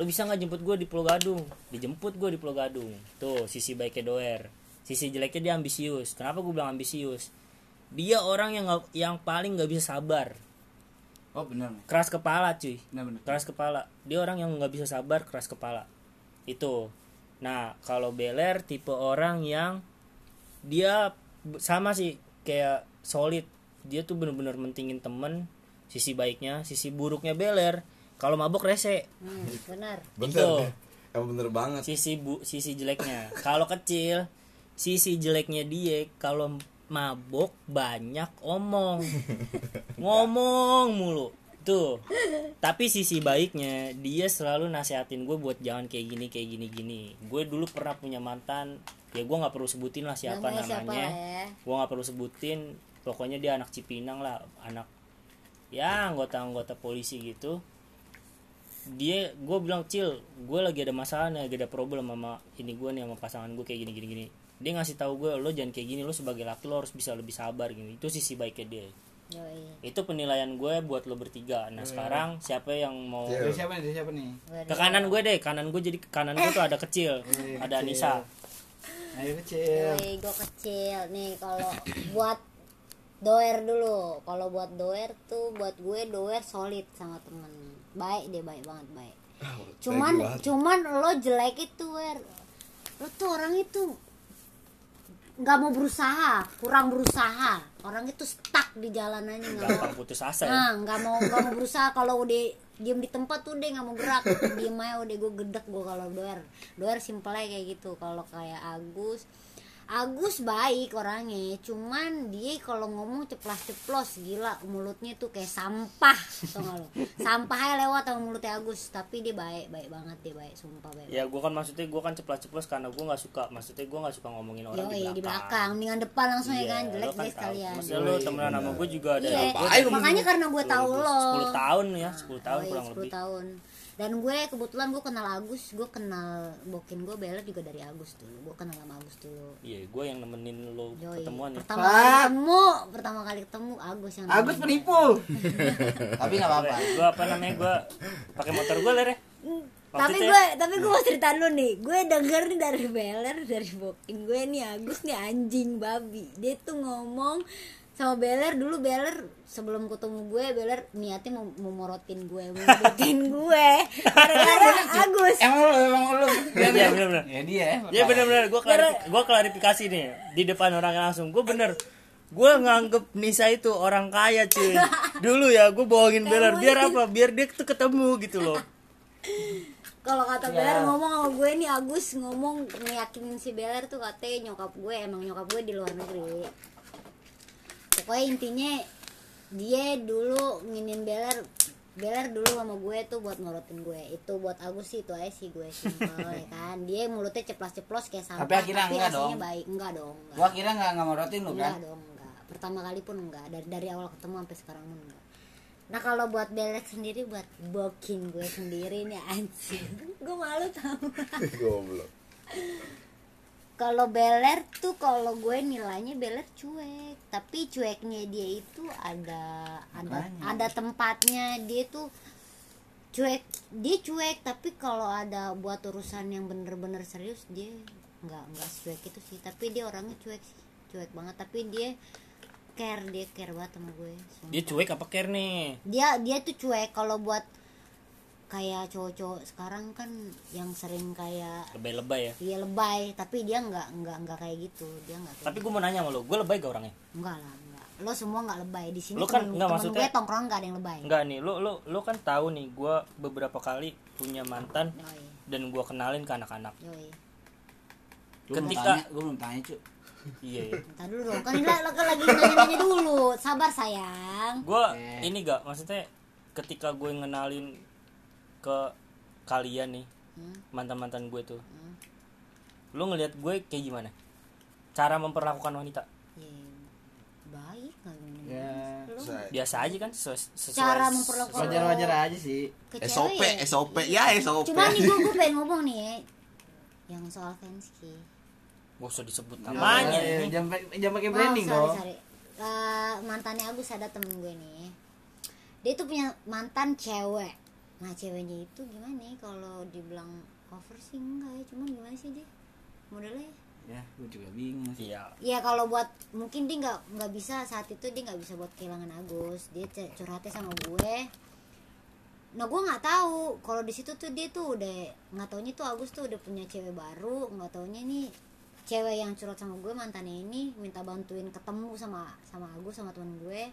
Lo bisa nggak jemput gue di Pulau Gadung? Dijemput gue di Pulau Gadung. Tuh sisi baiknya doer. Sisi jeleknya dia ambisius. Kenapa gue bilang ambisius? Dia orang yang yang paling nggak bisa sabar oh benar nih. Keras kepala cuy. Benar benar. Keras kepala. Dia orang yang nggak bisa sabar keras kepala. Itu. Nah kalau beler tipe orang yang dia sama sih kayak solid. Dia tuh bener-bener mentingin temen sisi baiknya sisi buruknya beler kalau mabok rese. Hmm, benar. bener. Itu. deh. emang bener banget. Sisi bu sisi jeleknya. Kalau kecil sisi jeleknya dia kalau mabok banyak omong. Ngomong mulu. Tuh. Tapi sisi baiknya dia selalu nasehatin gue buat jangan kayak gini kayak gini gini. Gue dulu pernah punya mantan ya gue nggak perlu sebutin lah siapa Namanya siapa namanya. lah ya? gue nggak perlu sebutin pokoknya dia anak Cipinang lah anak ya anggota-anggota polisi gitu. Dia gue bilang cil gue lagi ada masalah nih lagi ada problem sama ini gue nih sama pasangan gue kayak gini gini gini dia ngasih tahu gue lo jangan kayak gini lo sebagai laki lo harus bisa lebih sabar gini itu sisi baiknya dia. Yoi. itu penilaian gue buat lo bertiga. Nah sekarang siapa yang mau dari siapa nih? Siapa nih? Ke kanan gue deh kanan gue jadi kanan gue tuh ada kecil ada Anissa. Ayo kecil. Yoi, gue kecil. Nih kalau buat doer dulu. Kalau buat doer tuh buat gue doer solid sama temen. Baik dia baik banget baik. Cuman banget. cuman lo jelek itu wer lo tuh orang itu nggak mau berusaha kurang berusaha. Orang itu stuck di jalanannya nggak mau. putus asa ya. Nah nggak mau nggak mau berusaha. Kalau udah diem di tempat tuh deh nggak mau gerak. Diem aja udah gue gedek gue kalau doer. Doer simple kayak gitu. Kalau kayak Agus Agus baik orangnya cuman dia kalau ngomong ceplas-ceplos gila mulutnya tuh kayak sampah tau gak lo sampah aja lewat sama mulutnya Agus tapi dia baik baik banget dia baik sumpah baik ya gue kan maksudnya gue kan ceplas-ceplos karena gue nggak suka maksudnya gue nggak suka ngomongin orang Yo, di belakang, di belakang. mendingan depan langsung ya Iya, kan jelek kan deh sekalian. Maksudnya lo temenan sama gue juga ada Iya, makanya karena gue tahu lo. 10 tahun ya 10 tahun Oh iya, kurang 10 lebih. tahun dan gue kebetulan gue kenal Agus gue kenal bokin gue Beler juga dari Agus dulu. Gue kenal sama Agus dulu. Iya gue yang nemenin lo Yoi. ketemuan ya. Pertama kali ketemu pertama kali ketemu Agus yang Agus nemenin. penipu. Tapi nggak apa-apa. Gue apa namanya gue pakai motor gue ler ya? Hmm, tapi ya- gue tapi gue mau cerita dulu nih. Gue denger nih dari Beler dari bokin gue nih Agus nih anjing babi. Dia tuh ngomong sama Beler dulu Beler sebelum ketemu gue Beler niatnya mau memorotin gue memorotin gue. Gara-gara Agus. Emang lu emang lu. Iya, bener-bener. ya dia Iya bener-bener. Gue klarifi- gua klarifikasi nih di depan orang langsung. Gue bener. Gue nganggep Nisa itu orang kaya cuy. Dulu ya gue bohongin Beler. Biar apa? Biar dia tuh ketemu gitu loh. Kalau kata Ya. Beler ngomong sama gue nih Agus ngomong ngeyakinin si Beler tuh katanya nyokap gue emang nyokap gue di luar negeri pokoknya intinya dia dulu nginin Beler Beler dulu sama gue tuh buat ngorotin gue. Itu buat Agus sih itu aja sih gue simpel ya kan? Dia mulutnya ceplas-ceplos kayak sampah Tapi akhirnya enggak aslinya dong. baik. Enggak dong enggak. gua kira nggak nggak mau rotin lu enggak kan? dong enggak. Pertama kali pun enggak. Dari dari awal ketemu sampai sekarang pun enggak. Nah kalau buat belek sendiri buat boking gue sendiri nih anjing. Gue malu tau. Goblok kalau beler tuh kalau gue nilainya beler cuek. Tapi cueknya dia itu ada ada Makanya. ada tempatnya. Dia tuh cuek dia cuek. Tapi kalau ada buat urusan yang bener-bener serius dia nggak nggak cuek itu sih. Tapi dia orangnya cuek sih. Cuek banget. Tapi dia care dia care banget sama gue sumpah. dia cuek apa care nih? Dia dia tuh cuek. Kalau buat kayak cowok-cowok sekarang kan yang sering kayak lebay-lebay ya? Dia lebay. Tapi dia nggak nggak nggak kayak gitu. Dia nggak tapi gue mau nanya sama lo gue lebay gak orangnya? Enggak lah enggak lo semua nggak lebay. Di sini Lo kan- temen maksudnya- gue tongkrong nggak ada yang lebay. Enggak nih, lo lo lo kan tahu nih, gue beberapa kali punya mantan yoi. dan gue kenalin ke anak-anak. Ketika- gue belum tanya cu. Iya. ya. Ntar dulu dong, kan ini kan lagi nanya-nanya dulu. Sabar sayang. Gue Eh. ini gak, maksudnya ketika gue ngenalin ke kalian nih Hmm. mantan-mantan gue tuh, Hmm. lo ngelihat gue kayak gimana? Cara memperlakukan wanita Ya, baik nggak gimana Ya, biasa aja kan sesuai, sesuai Cara memperlakukan wajar-wajar aja sih. ke SOP, cewek ya? SOP, ya SOP. Cuma nih gue, gue pengen ngomong nih ya Yang soal Fensky Gak usah disebut Ya, namanya ya. Jangan pakai- jangan pakai branding oh, sorry, dong. sorry. Eh, mantannya Agus ada temen gue nih Dia tuh punya mantan cewek Nah ceweknya itu gimana nih kalau dibilang cover sih enggak ya Cuman gimana sih dia modelnya Ya, gue juga bingung sih. Iya. Ya kalau buat mungkin dia nggak nggak bisa saat itu dia nggak bisa buat kehilangan Agus. Dia curhatnya sama gue. Nah gue nggak tahu kalau di situ tuh dia tuh udah nggak taunya tuh Agus tuh udah punya cewek baru. Nggak taunya nih cewek yang curhat sama gue mantannya ini minta bantuin ketemu sama sama Agus sama temen gue.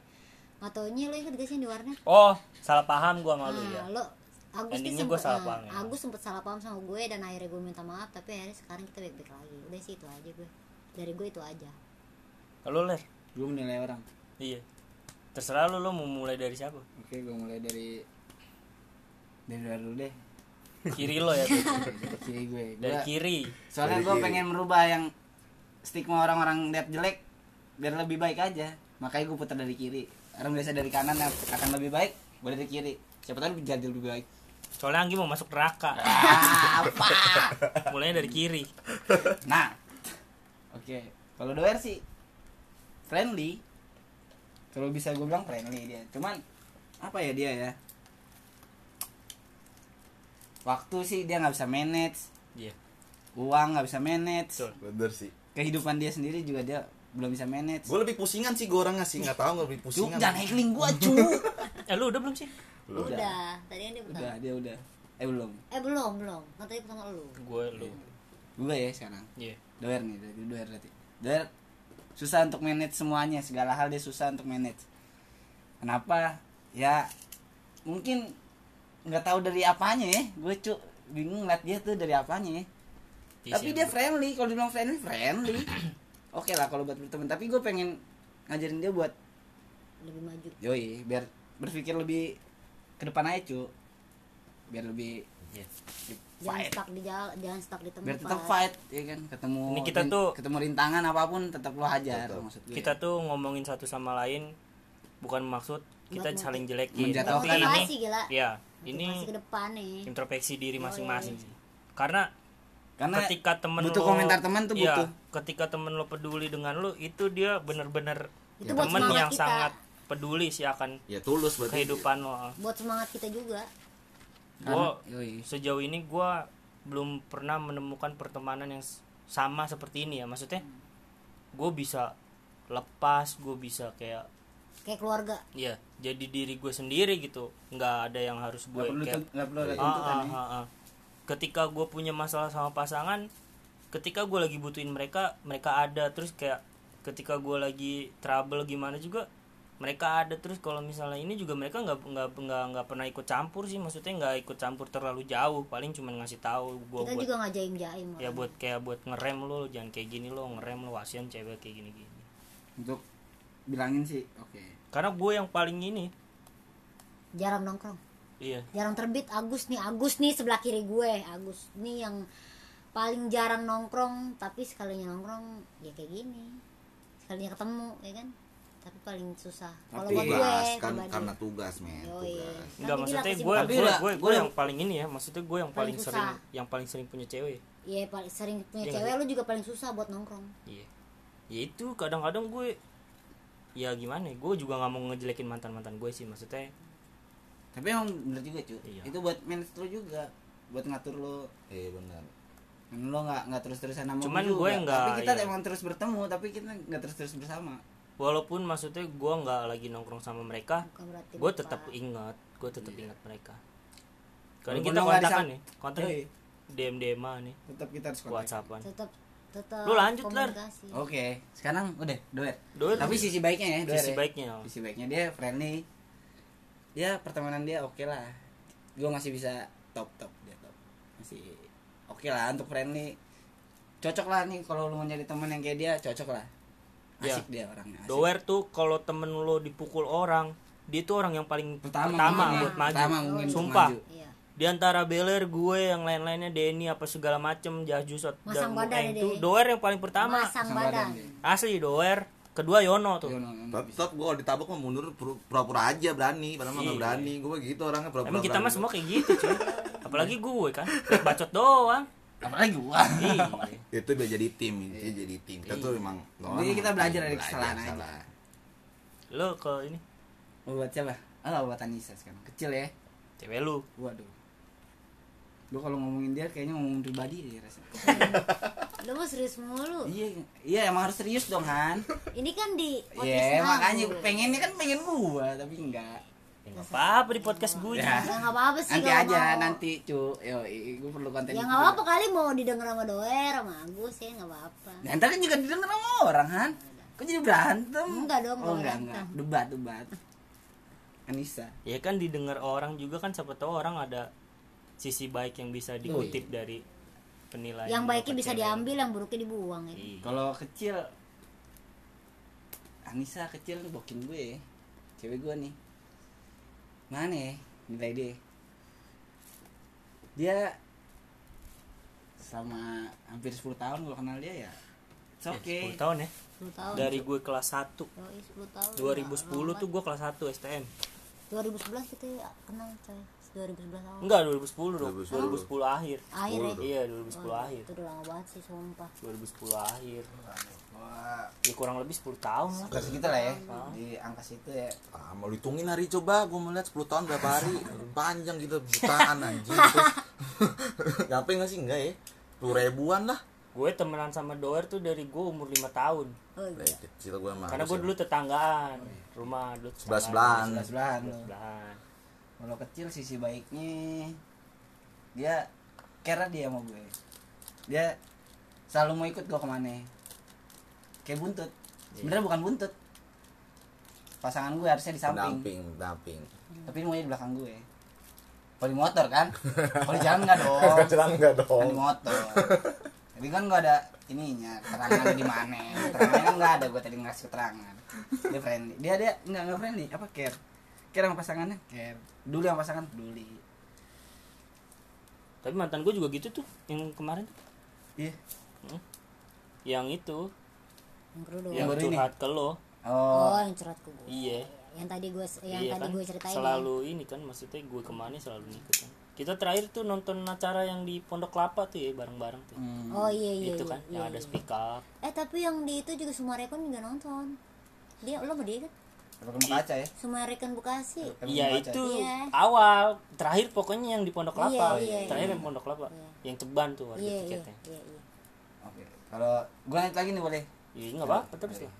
Nggak taunya lo inget gak sih yang di warnet? Oh, salah paham gue sama lo ya. Nah, lo Agus Endingnya gue salah nah, paham ya. Agus sempet salah paham sama gue dan akhirnya gue minta maaf tapi akhirnya sekarang kita baik-baik lagi. Udah sih itu aja gue. Dari gue itu aja. Lo ler? Gue menilai orang. Iya. Terserah lo, lo mau mulai dari siapa? Oke, gue mulai dari dari luar dulu deh. Kiri lo ya. tuh. Dari kiri gue. Dari Gua- kiri. soalnya Dari gue pengen merubah yang stigma orang-orang lihat jelek biar lebih baik aja. Makanya gue putar dari kiri. Orang biasa dari kanan akan lebih baik, gue dari kiri. Siapa tahu jadi lebih baik. Soalnya Anggi mau masuk neraka. Ah, apa? Mulainya dari kiri. Nah, oke. Kalau doer sih friendly. Kalau bisa gue bilang friendly dia. Cuman apa ya dia ya? Waktu sih dia nggak bisa manage, Iya. uang nggak bisa manage, Betul. Bener sih. kehidupan dia sendiri juga dia belum bisa manage. Gue lebih pusingan sih gue orangnya sih nggak tahu nggak lebih Cuk, pusingan. jangan heckling gua, cu. Eh lu udah belum sih? Belum. Udah. Tadi kan dia udah, pertama. dia udah. Eh belum. Eh belum belum. Kan tadi pertama lu. Gue lu. Gue ya sekarang. Iya. Doer nih, dari doer berarti. Doer susah untuk manage semuanya, segala hal dia susah untuk manage. Kenapa? Ya mungkin nggak tahu dari apanya ya. Gue cu bingung ngeliat dia tuh dari apanya ya. Iya Tapi dia friendly, kalau dibilang friendly, friendly. Oke lah kalau buat berteman, tapi gue pengen ngajarin dia buat Lebih maju. yoi biar berpikir lebih ke depan aja cu biar lebih Iya. Jangan fight stuck di jalan, jangan stuck di tempat. biar tetap fight ya kan ketemu Ini kita rin- tuh- ketemu rintangan apa pun tetap lo hajar Betul. maksud gue Kita tuh ngomongin satu sama lain bukan maksud kita Buat saling jelekin. Tapi ini gila. ya, ini ke depan nih. introspeksi diri masing-masing sih. Karena karena ketika temen butuh lo komentar teman tuh iya, butuh ketika temen lo peduli dengan lo itu dia bener-bener Itu temen yang kita. sangat peduli sih akan Ya tulus berarti. kehidupan lo Buat semangat kita juga. Gua Karena- yoi. sejauh ini gua belum pernah menemukan pertemanan yang sama seperti ini ya maksudnya gue bisa lepas gue bisa kayak Kayak keluarga. ya jadi diri gue sendiri gitu nggak ada yang harus gue kayak perlu Ah, tuntutan ah, ya. ah, ah. ketika gue punya masalah sama pasangan ketika gue lagi butuhin mereka mereka ada terus kayak ketika gue lagi trouble gimana juga mereka ada terus kalau misalnya ini juga mereka nggak nggak nggak nggak pernah ikut campur sih maksudnya nggak ikut campur terlalu jauh paling cuma ngasih tahu gue Kita buat juga nggak jaim-jaim. ya orang. buat kayak buat ngerem lo jangan kayak gini lo ngerem lo kasihan cewek kayak gini gini untuk bilangin sih oke karena gue yang paling ini jarang nongkrong. iya Jarang terbit Agus nih, Agus nih sebelah kiri gue. Agus nih yang paling jarang nongkrong, tapi sekalinya nongkrong ya kayak gini. Sekalinya ketemu, ya kan? Tapi paling susah. Kalau buat gue tugas kan pribadi. karena tugas men tugas Enggak dia maksudnya gue gue lah, gue gue- yang paling ini ya maksudnya gue yang paling, Paling sering susah. yang paling sering punya cewek Iya paling sering punya Iya cewek nggak lu juga paling susah buat nongkrong. iya ya itu kadang-kadang gue ya gimana ya, gue juga nggak mau ngejelekin mantan mantan gue sih maksudnya tapi emang bener juga cu Iya. itu buat manage lo juga buat ngatur lo eh benar Kan lo nggak nggak terus terusan sama Cuman gue nggak, tapi kita iya. emang terus bertemu tapi kita nggak terus terus bersama walaupun maksudnya gue nggak lagi nongkrong sama mereka gue tetap ingat gue tetap ingat mereka Walaupun kita kontakan nih, kontak Yoi. DM DM nih, tetap kita harus kontak WhatsAppan. tetap tetap Lu lanjut, komunikasi. oke sekarang udah doer Doer tapi sisi baiknya ya doer Sisi ya. baiknya. oh. sisi baiknya dia friendly dia pertemanan dia oke lah gue masih bisa top top dia top masih oke lah untuk friendly cocok lah nih kalau lu mau nyari teman yang kayak dia cocok lah Ya. asik dia orangnya asik. Doer tuh kalau temen lo dipukul orang, dia tuh orang yang paling pertama, pertama, mungkin ya. buat maju. pertama mungkin Sumpah. maju. Iya. Di antara Beler, gue, yang lain-lainnya Denny apa segala macem, Jajus Masang badan ya, itu Denny. Doer yang paling pertama. Masang Sama badan. Asli Doer, kedua Yono tuh. Yono, Yono. tetap gue kalau ditabok mah mundur pur- pura-pura aja berani padahal mah nggak Iya. berani gue gitu orangnya pura-pura Emang kita mah semua kayak gitu cuy. Apalagi gue kan, bacot doang. Apalagi gua Iya. itu biar jadi tim itu jadi tim kita tuh emang Jadi kita belajar dari kesalahan aja. salah. Lo ke ini Mau buat siapa oh buat Anissa sekarang kecil ya cewek lu. waduh lu kalau ngomongin dia kayaknya ngomong pribadi deh rasanya Lu mau serius mulu. iya iya emang harus serius dong Han Ini kan di iya podcast makanya aku. pengennya kan pengen gua tapi enggak Ya nggak apa-apa di podcast gue. Ya. Ya nggak apa-apa sih nanti kalau aja mau. nanti cu yo gue perlu konten Ya itu nggak juga. apa-apa kali mau didengar sama Doer sama Agus ya nggak apa-apa. Ya, ntar kan juga didengar sama orang Han kok jadi berantem Enggak dong, oh nggak enggak enggak debat debat Anissa Ya kan didengar orang juga kan siapa tahu orang ada sisi baik yang bisa dikutip dari penilaian. Yang baiknya bisa diambil, yang buruknya dibuang ya. Iya. kalau kecil Anissa kecil bokin gue cewek gue nih mana ya nilai dia dia sama hampir 10 tahun gue kenal dia ya it's okay 10 tahun ya. 10 tahun. Dari gue kelas 1 Yoi, 10 tahun. 2010 tuh gue kelas 1 STM. 2011 kita kenal coy. 2011 awal. Enggak 2010 dong. 2010. 2010 akhir. Akhir ya. Iya 2010 akhir. Itu udah lama banget sih sumpah. 2010 akhir. Wah, Ya kurang lebih 10 tahun lah. Gak segitu lah ya di angka situ ya Ah, mau hitungin hari coba gue mau lihat 10 tahun berapa hari panjang gitu jutaan anjing terus nyampe nggak sih enggak ya 10 ribuan lah Gue temenan sama Doer tuh dari gue umur 5 tahun. Oh iya. kecil gue mah Karena gue dulu tetanggaan. Rumah dulu Sebelah tetanggaan. sebelahan sebelahan Sebelahan. kalau kecil sisi baiknya dia care dia sama gue dia selalu mau ikut gue ke mana kayak buntut. Sebenarnya bukan buntut. Pasangan gue harusnya di samping. Pendamping pendamping. Tapi maunya di belakang gue. Kalau di motor kan? Kalau di jalan nggak dong. Jalan enggak kan di motor. Tapi kan gak ada ininya keterangan di mana. Keterangannya kan nggak ada. Gue tadi ngasih keterangan. Dia friendly. Dia dia nggak nggak friendly. Apa care? Care sama pasangannya? Care. Dulu yang pasangan? Peduli. Tapi mantan gue juga gitu tuh. Yang kemarin iya. Yang itu. Yang kedua. Yang curhat ke lo. oh Oh, yang curhat ke gue. Iya. Yang tadi gue yang iya tadi kan gue ceritain. ya. selalu ini kan maksudnya gue ke mana selalu ngikut kan kita terakhir tuh nonton acara yang di Pondok Kelapa tuh ya bareng-bareng tuh Hmm. Oh iya iya. itu iya, kan iya, yang ada iya. speak up Eh tapi yang di itu juga Sumarekon juga nonton. Dia lo sama dia kan? muka kaca ya Sumarekon Bekasi. Iya itu Iya. awal terakhir pokoknya yang di Pondok Iya, Kelapa iya, terakhir iya. yang Pondok Kelapa Iya. yang ceban tuh harga Iya iya tiketnya iya iya. oke kalau gue naik lagi nih boleh iya nggak apa-apa terus lah.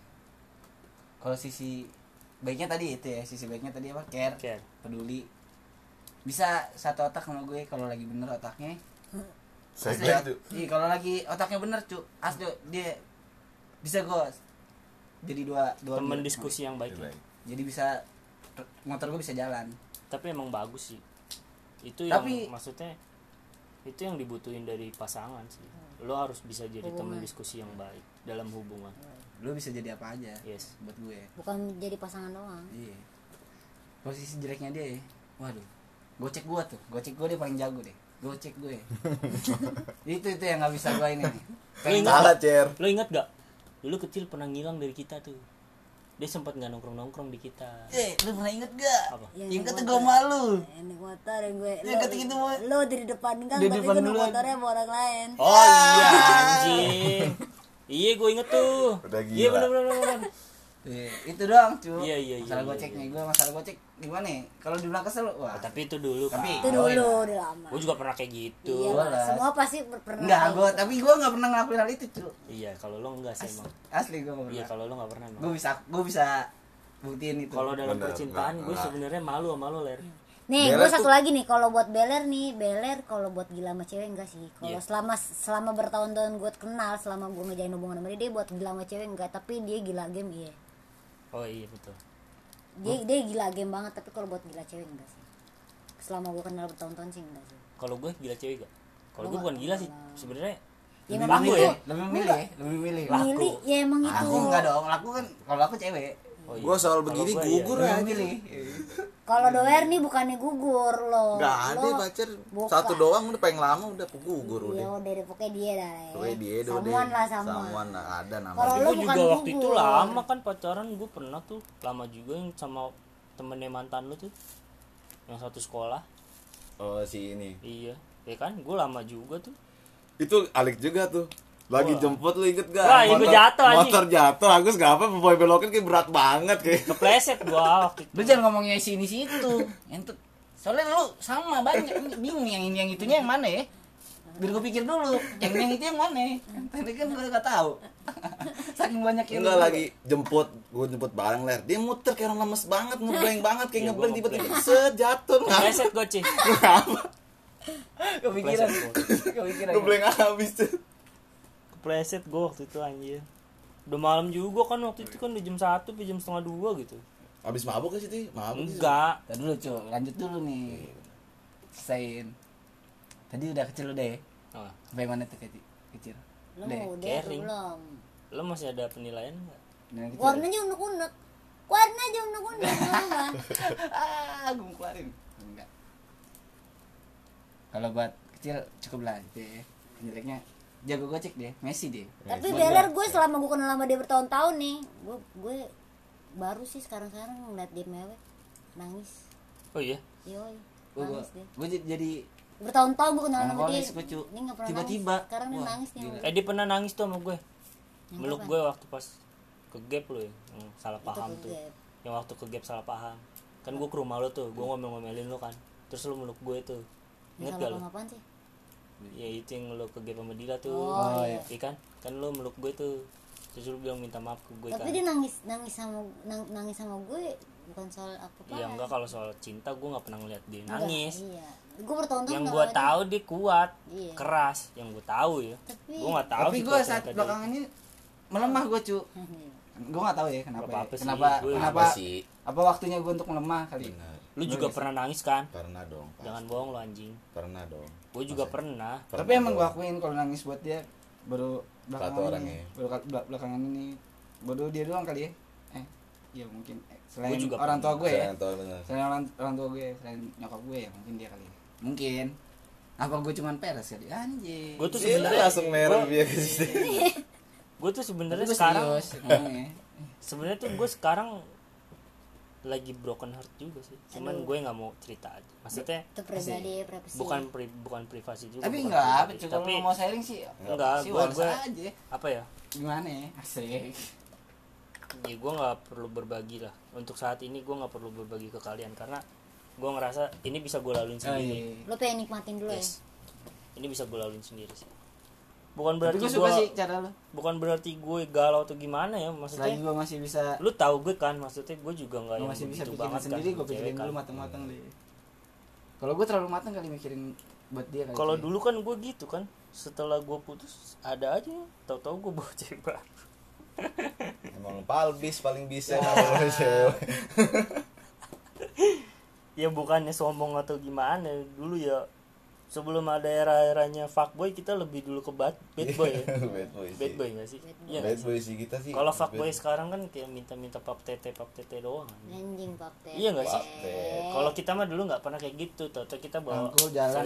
Kalau sisi baiknya tadi itu ya sisi baiknya tadi apa? Care Care. peduli. Bisa satu otak sama gue kalau lagi bener otaknya. Saya Asli, tuh Iya, kalau lagi otaknya bener cu. Asli dia bisa gue jadi dua dua temen dua- diskusi yang baik ya. jadi bisa motor gue bisa jalan. Tapi emang bagus sih. Itu yang Tapi- maksudnya itu yang dibutuhin dari pasangan sih. Lo harus bisa jadi teman diskusi yang baik dalam hubungan. Lu bisa jadi apa aja yes. buat gue. Bukan jadi pasangan doang. iya. Posisi jeleknya dia ya. Waduh. Gocek gue tuh. Gocek gue dia paling jago deh. Gocek gue. Itu itu yang nggak bisa gue ini. Nih lo ingat salah cer. Lo ingat gak dulu kecil pernah ngilang dari kita tuh. Dia sempat nggak nongkrong nongkrong di kita. Eh lu pernah inget gak Apa? Yang inget tuh naik gue malu naik motor yang gue Ya, ketika itu mau- lo di depan gang Di tapi depan gue naik motornya sama orang lain. Oh iya anjing iya gue inget tuh. Udah iya gila. bener bener Iya, itu doang cu. Iya, iya, iya, masalah iya, goceknya gue masalah gocek gimana ya kalau dibilang kesel wah. Oh, tapi itu dulu Tapi- kan itu dulu iya. udah lama. Gue juga pernah kayak gitu. Iya Gua lah, lah. semua pasti per- pernah enggak gue gitu. tapi gue nggak pernah ngelakuin hal itu cu. Iya kalau lo enggak sih emang. asli gue nggak iya pernah kalau lo nggak pernah emang. Gue bisa gue bisa buktiin itu. Kalau dalam Bener, percintaan gue sebenarnya malu sama lo ler Nih, gue satu tuh- lagi nih kalau buat Beler nih, Beler kalau buat gila sama cewek enggak sih. Kalau Iya. selama selama bertahun-tahun gue kenal, selama gue ngejain hubungan sama dia, dia buat gila sama cewek enggak, tapi dia gila game iya. oh iya betul Dia dia gila game banget, tapi kalau buat gila cewek enggak sih. Selama gue kenal bertahun-tahun sih enggak sih. kalau gue gila cewek gak kalau gue bukan gila sih sebenarnya Ya Lebih memang milih itu. ya, lebih milih lebih milih. Milih, ya emang itu. Aku enggak dong, aku kan kalau aku cewek. Oh iya. Gua soal Kalau begini gua iya. gugur Lebih aja. milih. Kalau doer nih bukannya gugur loh. Gak ada Lo pacar buka. satu doang udah pengen lama udah gugur Ya udah. udah deh, pokoknya dia dah ya. Pokoknya dia udah. Samuan lah samuan. Samuan lah, ada Kalau namanya. lu gue bukan juga waktu itu gugur. lama kan pacaran gue pernah tuh lama juga yang sama temennya mantan lu tuh yang satu sekolah Oh si ini. iya ya kan gue lama juga tuh Itu Alik juga tuh. Lagi jemput lu inget gak? Wah, iya, gua jatuh, anjing. Motor jatuh, Agus gak apa, boy belokin kayak berat banget kayak. kepleset gua waktu itu Lu jangan ngomongnya sini situ. Tuh- soalnya lu sama banyak bingung yang ini yang itunya yang mana ya? Biar gue pikir dulu, yang yang itu yang mana? Tadi kan gue gak tahu. Saking banyak yang Enggak lagi jemput, gue jemput bareng ler. Dia muter kayak orang lemes banget, ngeblank banget kayak Iya, ngeblank gua tiba-tiba set jatuh. kepleset gue cih kepikiran. Kepleset kepikiran. Ngeblank habis tuh. Kepleset gue waktu itu anjir udah malam juga kan waktu itu kan udah jam satu sampai jam setengah dua gitu Habis mabuk ke situ? Mabuk sih. enggak Tadi dulu cuy, lanjut dulu nih. Selesaiin. Tadi udah kecil udah ya? oh, Sampai mana tuh kecil? Kecil. Lu Udah. udah Caring. belum? lo masih ada penilaian enggak Yang kecil. Warnanya unek-unek. Warnanya unek-unek. Mama. ah, gue mau keluarin. Enggak. Kalau buat kecil cukup lah gitu ya. Jeleknya jago gocek deh, Messi deh. Tapi Beler gue selama gue kenal sama dia bertahun-tahun nih, gue gue baru sih sekarang-sekarang ngeliat dia mewek nangis. oh iya Yoi, Gue dia. gue jadi Bertahun-tahun gue kenal sama dia. Ini nggak pernah Tiba-tiba. nangis. Sekarang dia nangis nih. eh dia pernah nangis tuh sama gue Yang meluk kapan? gue waktu pas ke gap lo ya yang salah paham tuh yang waktu ke gap salah paham kan gue ke rumah lo tuh gue ngomel-ngomelin lo kan terus lo meluk gue tuh salah gak lo paham apaan sih? Ya itu yang lo ke sama Dila tuh Oh, iya. iya kan kan lo meluk gue tuh terus lo bilang minta maaf ke gue Tapi kan dia nangis nangis sama nang- nangis sama gue bukan soal apa apa. Iya enggak kalau soal cinta gue nggak pernah ngeliat dia nangis Iya. Gue bertahun-tahun yang gue tahu dia kuat Iya. keras yang gue tahu ya Tapi gue nggak tahu tapi gue saat belakangan ini melemah gue cu gue nggak tahu ya kenapa Gak apa-apa ya. sih, kenapa gue- kenapa Apa sih? apa waktunya gue untuk melemah kali Benar. Lu juga pernah nangis kan Pernah dong. Pak. jangan bohong lo anjing Pernah dong. gue juga pernah Pernah tapi emang gue akuin kalau nangis buat dia baru belakangan Satu orang ini ya. baru ka- bela- belakangan ini baru dia doang kali ya eh ya mungkin eh, selain Gua juga orang tua gue ya Saya tahu benar. selain orang orang tua gue selain nyokap gue ya mungkin dia kali ya. mungkin apa gue cuman peres kali anjing gue tuh Dia sebenarnya langsung merah dia ke gue tuh sebenarnya sekarang serius ngomongnya. sebenarnya tuh gue sekarang lagi broken heart juga sih. Cuman gue nggak mau cerita aja. Maksudnya itu pribadi privasi. bukan pri- bukan privasi juga tapi bukan enggak apa kalau tapi mau sharing sih. Enggak, sih gua- waras gua- aja. apa ya? Gimana ya asik. Ya gue nggak perlu berbagi lah. Untuk saat ini gue nggak perlu berbagi ke kalian karena gue ngerasa ini bisa gue laluin oh, sendiri. iya. Lo pengen nikmatin dulu yes. Ini bisa gue laluin sendiri sih bukan berarti gue suka sih cara lo bukan berarti gue galau atau gimana ya maksudnya? Gue masih bisa lu tahu gue kan maksudnya gue juga nggak masih bisa pikirin banget sendiri kan gue pikirin dulu kan. matang-matang deh. Kalau gue terlalu matang kali mikirin buat dia kali kalau dulu kan gue gitu kan setelah gue putus ada aja tahu-tahu gue bawa cewek baru. Emang palbis paling bisa nama cewek. ya bukannya sombong atau gimana dulu ya sebelum ada era-eranya fuckboy kita lebih dulu ke bad, bad boy ya. Bad boy sih. bad boy gak sih? Iya Bad nggak sih? boy sih kita sih. kalau bad fuckboy sekarang kan kayak minta-minta pap tete pap tete doang. Anjing papet. iya gak sih? Kalau kita mah dulu nggak pernah kayak gitu tau kita bawa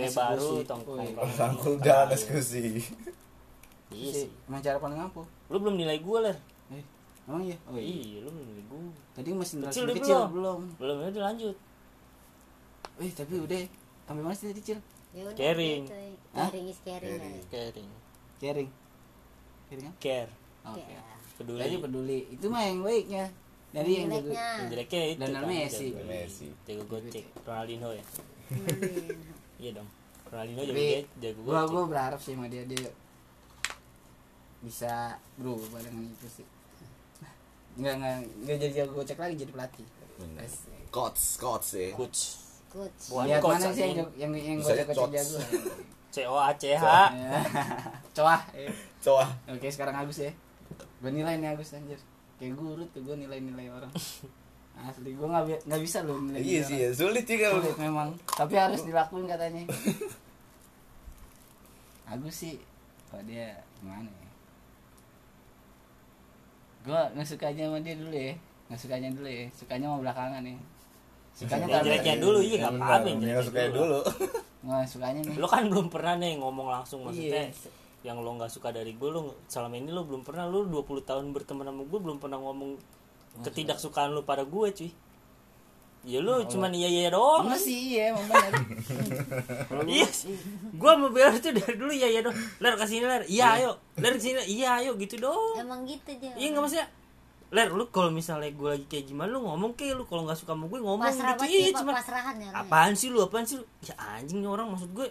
eksekusi. baru Wih. tongkrong. Rangkul jalan diskusi. iya sih. Emang cara paling ampuh. Lu belum nilai gue ler? Eh emang iya? Oh iya. Iya lu belum nilai gue tadi masih Kecil kecil, belum? belum. Belum ya udah lanjut. Eh tapi udah. Sampai mana sih tadi kecil Ya udah, Caring. gitu. Caring is caring. Caring. guys. caring caring caring kan care oke Ya. peduli Jadi peduli itu mah yang baiknya dari yang Jeleknya. yang jeleknya itu Dan kan, Messi. jago- Messi. jago gocek Ronaldinho ya iya dong Ronaldinho jago ge- jago gua gocek gua berharap sih sama dia dia bisa berubah dengan itu sih nggak nggak nggak jadi jago gocek lagi jadi pelatih. Asik. Coach, coach ya. coach coach Bukan lihat coach, mana sih yang yang yang gue coach coach. jago? C O A C H coah eh. coba oke sekarang Agus ya. Gue nilai nih Agus anjir. Kayak gurut ke gue nilai-nilai orang. Asli gue nggak bi- nggak bisa loh nilai iya sih ya sulit sih kalau Sulit memang. Tapi harus dilakuin katanya. Agus sih kok dia gimana ya? Gue nggak sukanya sama dia dulu ya. Nggak sukanya dulu ya. Sukanya mau belakangan ya sukanya Yang jeleknya dulu iya nggak apa-apa yang jeleknya suka dulu? dulu. Nggak sukanya nih. Lo kan belum pernah nih ngomong langsung maksudnya Iya. yang lo nggak suka dari gue lo selama ini lo belum pernah lo 20 tahun berteman sama gue belum pernah ngomong ketidaksukaan lo pada gue cuy. Ya lo cuman iya iya doang. Enggak sih iya emang bener. Iya gue mau biar itu dari dulu iya iya doang. Ler kasih ler. Iya ayo. Ler ke sini iya ayo. Gitu doang. Emang gitu aja iya nggak maksudnya ler lu kalau misalnya gue lagi kayak gimana lu ngomong kayak lu kalau nggak suka sama gue ngomong pasrah gitu. iya ya, cuma pasrahan ya apaan sih lu apaan sih lu? Ya anjing nih orang maksud gue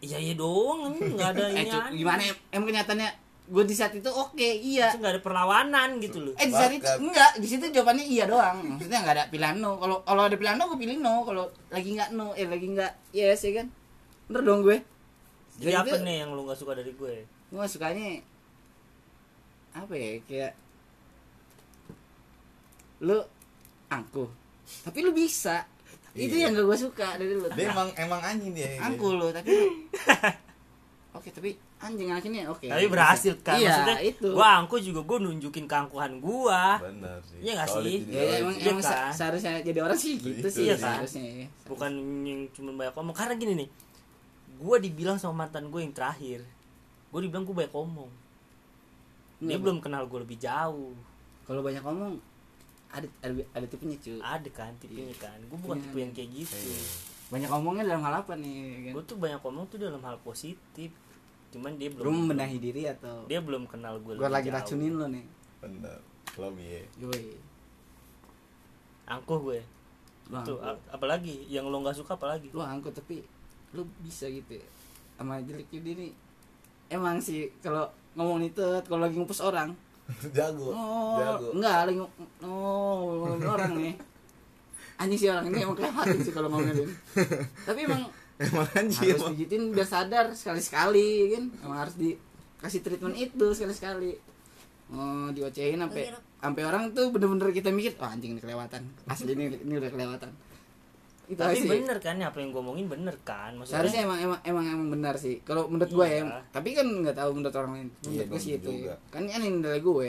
iya iya doang nggak ada eh ini Cuk, gimana em- emang kenyataannya gue di saat itu oke iya. Nggak ada perlawanan gitu loh eh di saat itu enggak di situ jawabannya iya doang. Maksudnya nggak ada pilihan no. Kalau kalau ada pilihan no gue pilih no. Kalau lagi nggak no eh lagi nggak yes ya kan? Bener dong gue. Jadi Dan apa itu- nih yang lu nggak suka dari gue? Gue sukanya apa ya kayak lu angkuh tapi lu bisa itu Iya. yang gak gue suka dari lu dia emang emang anjing dia angkuh lu tapi oke tapi anjing ini oke tapi berhasil kan iya maksudnya itu gue angku juga gue nunjukin keangkuhan gue benar sih Iya nggak Solid sih? ya, emang. Iya emang se- kan? seharusnya jadi orang sih gitu Itu sih Iya kan? seharusnya ya. bukan yang cuma banyak ngomong karena gini nih gue dibilang sama mantan gue yang terakhir gue dibilang gue banyak ngomong dia Iya, belum kenal gue lebih jauh kalau banyak ngomong ada ada, ada tipenya cuy ada kan tipenya kan. Gue bukan Iya. tipe yang kayak gitu. Banyak ngomongnya dalam hal apa nih kan? gue tuh banyak ngomong tuh dalam hal positif. Cuman dia lu belum membenahi diri atau? dia belum kenal gue gue lagi jauh. racunin lo nih. Benar lobby ya Yoi. angkuh gue lu tuh angkut. a- apalagi yang lo nggak suka apalagi? Lu angkut tapi lu bisa gitu ya. Sama jeleknya diri emang sih kalau ngomong itu kalau lagi ngupus orang jago oh jago. enggak lagi oh orang nih. Anjing sih orang ini emang kelewatan sih kalau ngomongin tapi emang emang anjing harus pijitin biar sadar sekali sekali kan? Emang harus dikasih treatment itu sekali sekali oh diocehin sampai Iya, sampai orang tuh bener-bener kita mikir oh anjing ini kelewatan. Asli ini ini udah kelewatan itu tapi sih bener kan apa yang gue omongin? Bener kan? Maksudnya seharusnya emang emang emang emang benar sih. Kalau menurut gue ya Iya. tapi kan nggak tahu menurut orang lain. Menurut Iya, gue sih itu juga. kan ini nilai gue.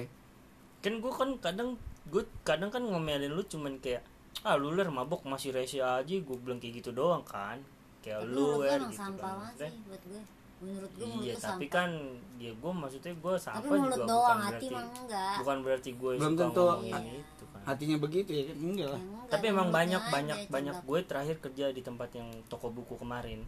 Kan gue kan kadang gue kadang kan ngomelin lu cuman kayak ah lu ler mabok masih rese aja. Gue bilang kayak gitu doang kan. Kayak tapi lu ya gitu sampah kan sih buat gue menurut gue iya tapi sampah. kan ya gue maksudnya gue sampah tapi mulut juga doang bukan hati berarti enggak. bukan berarti gue Belum suka tentu. itu. kan hatinya begitu ya kan? Enggak lah. Enggak, tapi emang banyak aja, banyak banyak. Gue terakhir kerja di tempat yang toko buku kemarin.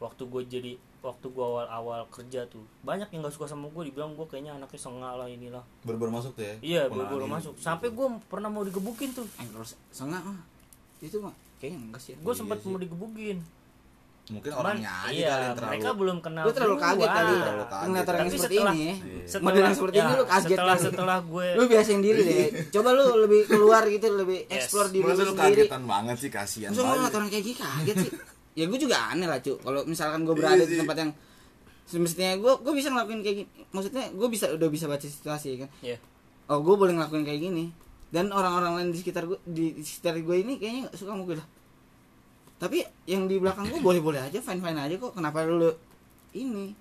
Waktu gue jadi waktu gue awal awal kerja tuh banyak yang gak suka sama gue. Dibilang gue kayaknya anaknya sengak lah inilah. Baru masuk tuh ya? Iya ini. masuk. sampai gue pernah mau digebukin tuh. Eh sengak mah. Itu mah kayaknya enggak sih. Gue Iya sempat sih. mau digebukin mungkin Cuman, orangnya aja iya, kali yang terlalu mereka belum kenal lu terlalu kaget kali ya Terlalu kaget. ngeliat orang seperti setelah- ini. ya setelah model yang seperti ya, ini lu kaget setelah kali. setelah gue lu biasain diri deh. Coba lu lebih keluar gitu lebih Yes. explore diri Masa lu lu sendiri. kagetan banget sih kasihan Masa ngeliat banget. orang kayak gini kaget sih? Ya gue juga aneh lah cu. Kalau misalkan gue berada Iya di tempat yang semestinya gue gue bisa ngelakuin kayak gini. Maksudnya gue bisa udah bisa baca situasi kan? Ya oh gue boleh ngelakuin kayak gini. Dan orang-orang lain di sekitar gue di, di sekitar gue ini kayaknya gak suka sama gue lah tapi yang di belakang gue boleh-boleh aja fine fine aja kok. Kenapa lu ini?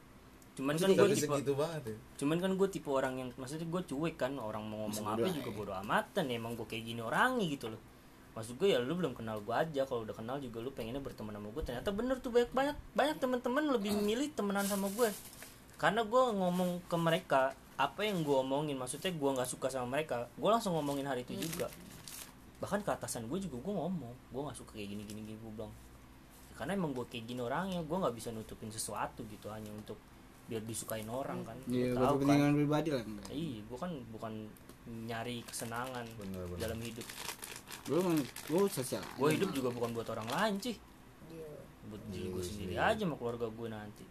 Cuman kan Maksudnya gue tapi tipe segitu banget ya. cuman kan gue tipe orang yang maksudnya gue cuek kan orang mau ngomong apa juga aja. bodo amatan emang gue kayak gini orangnya gitu loh. Maksud gue ya lu belum kenal gue aja kalau udah kenal juga lu pengennya berteman sama gue ternyata bener tuh banyak banyak banyak teman-teman lebih memilih temenan sama gue karena gue ngomong ke mereka apa yang gue omongin maksudnya gue nggak suka sama mereka gue langsung ngomongin hari itu juga bahkan ke atasan gue juga gue ngomong gue nggak suka kayak gini gini gini gue bilang karena emang gue kayak gini orangnya gue nggak bisa nutupin sesuatu gitu hanya untuk biar disukain orang kan Iya, tahu buat kan kepentingan pribadi lah enggak. iya gue kan bukan nyari kesenangan Bener, bener. dalam hidup Gue gue sosial. gue hidup juga bukan buat orang lain sih Iya. buat diri gue Iya sendiri sih. aja sama keluarga gue nanti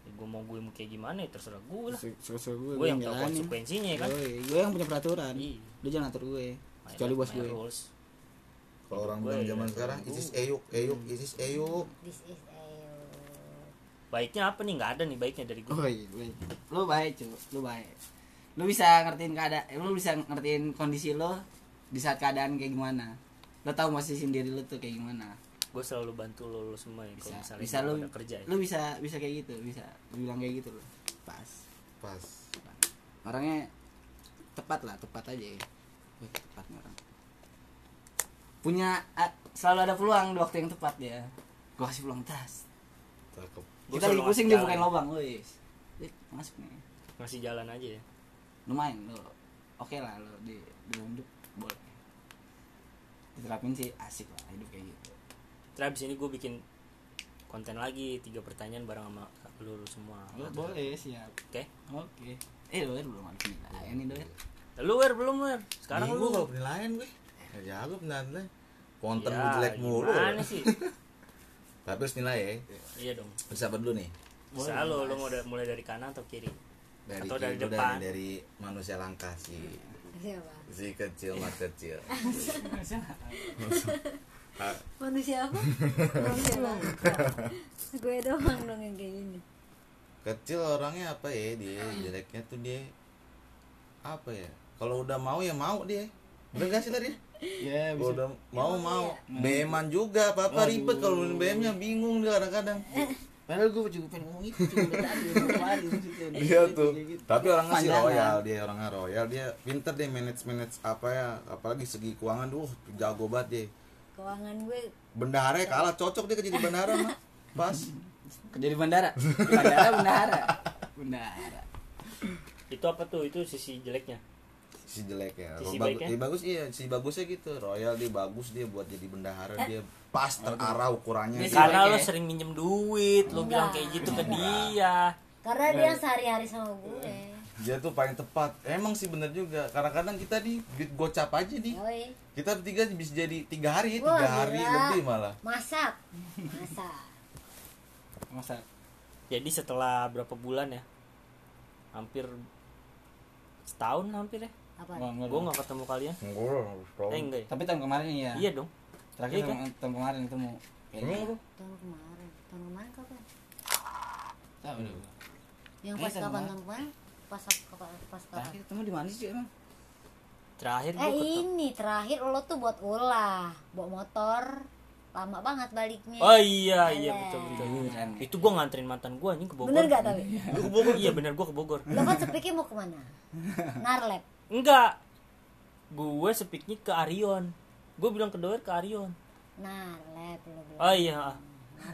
ya, gue mau gue mau kayak gimana ya terserah gue lah Sosial gue. gue yang tahu konsekuensinya ya kan Gue yang punya peraturan. Iya. Lu jangan atur gue. Kecuali bos gue. kalau orang bilang ya, zaman sekarang isis eyuk eyuk isis eyuk this is ayo baiknya apa nih nggak ada nih baiknya dari gue Oh iya, baik. Lu baik, cu. Lu baik. Lu bisa ngertiin keadaan, lu bisa ngertiin kondisi lo di saat keadaan kayak gimana. Lo tahu masih sendiri lu tuh kayak gimana. gue selalu bantu lo, lo semua ya Bisa, kalau misalnya bisa pada kerja ya. lu bisa bisa kayak gitu, bisa bilang kayak gitu lo. Pas. pas Orangnya tepat lah, tepat aja ya. Wih, tepat orang. Punya ah, selalu ada peluang di waktu yang tepat ya. Gua kasih peluang tas. cakep Kita lagi pusing dia bukain jalan. lubang. Dik, Masuk nih. ngasih jalan aja ya lumayan lo oke lah lo di di hidup boleh diterapin sih asik lah hidup kayak gitu terus abis ini gue bikin konten lagi tiga pertanyaan bareng sama lu, semua lo boleh siap oke oke eh lo belum ada penilaian nih doer lu wer belum wer? Sekarang Bingung lu. kalau penilaian gue nggak jago penilaian konten Ya, gue jelek mulu. gimana sih? Tapi harus nilai ya. Iya dong. Bisa apa dulu nih? Bisa lo lo mau da- mulai dari kanan atau kiri? Dari Atau dari kiri, depan. dari, dari manusia langka si. Siapa si kecil mas kecil. Ah, manusia. Apa? Manusia langka. Gue doang dong yang kayak gini. Kecil orangnya apa ya dia? Jeleknya tuh dia apa ya kalau udah mau ya mau dia bener gak sih tadi ya kalau udah mau Emang mau iya? beman juga apa apa ribet kalau BM-nya bingung dia kadang-kadang padahal gue juga pengen ngomong itu cuma dari tadi. Iya tuh. Kayak gitu. Tapi orangnya sih royal, dia orangnya royal, dia pinter deh manage manage apa ya, apalagi segi keuangan duh jago banget dia. keuangan gue Bendahara kalah cocok dia jadi bendahara mah. Pas. kerja di bandara bandara bendahara bendahara itu apa tuh itu sisi jeleknya Si jelek ya. Sisi Kalau bagus, iya bagus iya, si bagusnya gitu. Royal dia bagus dia buat jadi bendahara dia pas terarah ukurannya. Dia sih karena lo ya. sering minjem duit lo bilang Enggak. kayak gitu ke dia karena dia sehari-hari sama gue Dia tuh paling tepat. Emang sih bener juga. Kadang-kadang kita di duit gocap aja nih. Yoi. Kita bertiga bisa jadi tiga hari, Wah, tiga hari gila. lebih malah. masak masak masa jadi setelah berapa bulan ya hampir setahun hampir ya apa? Gue nggak ketemu kalian. Enggak, eh enggak ya? tapi tahun kemarin iya. Iya dong. Terakhir Iya kan? tahun, tahun kemarin ketemu. Emang lu? tahun kemarin. Tahun kemarin kapan? Tahu gua. yang Iya, pas tahun kapan? tahun kemarin? Pas kapan? Pas kapan? Terakhir ketemu di mana sih emang? Terakhir eh gue ini terakhir lo tuh buat ulah. Bawa motor. Lama banget baliknya. Oh iya iya betul betul. Keren. itu gue nganterin mantan gue anjing ke Bogor. Bener gak tapi? Lu ke Bogor. Iya bener gue ke Bogor. Lo kan sepiknya mau ke mana? Narlep enggak. Gue sepiknik ke Arion. Gue bilang ke Doer ke Arion. Narlep lo bilang. Oh iya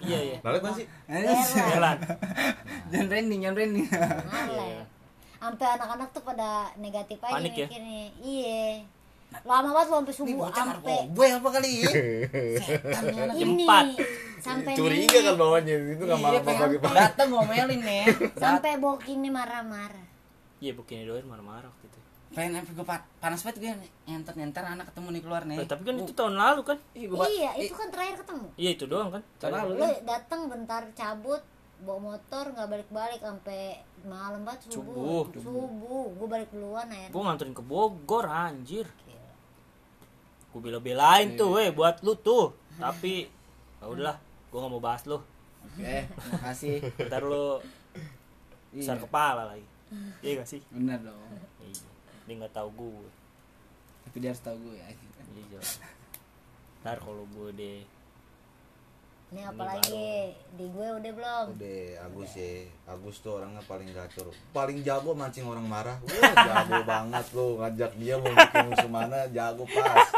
iya iya. Lalu kan sih? jalan. Jangan trending jangan trending. Narlep sampai anak-anak tuh pada negatif aja Panik ya? mikirnya. Iya. Lama banget lo sampai ini subuh sampai narkoboy apa kali? Ya setan nih anak ini. Empat. sampai Curiga kan bawahnya itu nggak Iya, malah pengen pagi-pagi. dateng ngomelin nih sampai bokini marah-marah. Iya bukannya Doer marah-marah waktu itu pengen sampai gue panas banget gue nyenter nyenter anak ketemu nih keluar nih. Tapi kan itu tahun lalu kan? Iya gua- iya itu kan terakhir ketemu. Iya itu doang kan? Tahun lalu lo kan datang bentar cabut bawa motor nggak balik-balik sampai malam banget Subuh. subuh subuh. gue balik duluan akhirnya gue nganterin ke Bogor anjir. Gue bela-belain tuh weh buat lu tuh. Tapi ya udahlah gue nggak mau bahas lu. Oke makasih. Ntar lu besar Iya. kepala lagi. Iya gak sih? Bener dong. iya dia nggak tahu gue tapi dia harus tahu gue ya iya jelas ntar kalau gue deh. Ini apalagi di gue udah belum? Udah Agus ya Agus tuh orangnya paling gacor. Paling jago mancing orang marah. Wah jago banget lo Ngajak dia mau bikin musuh mana Jago pas.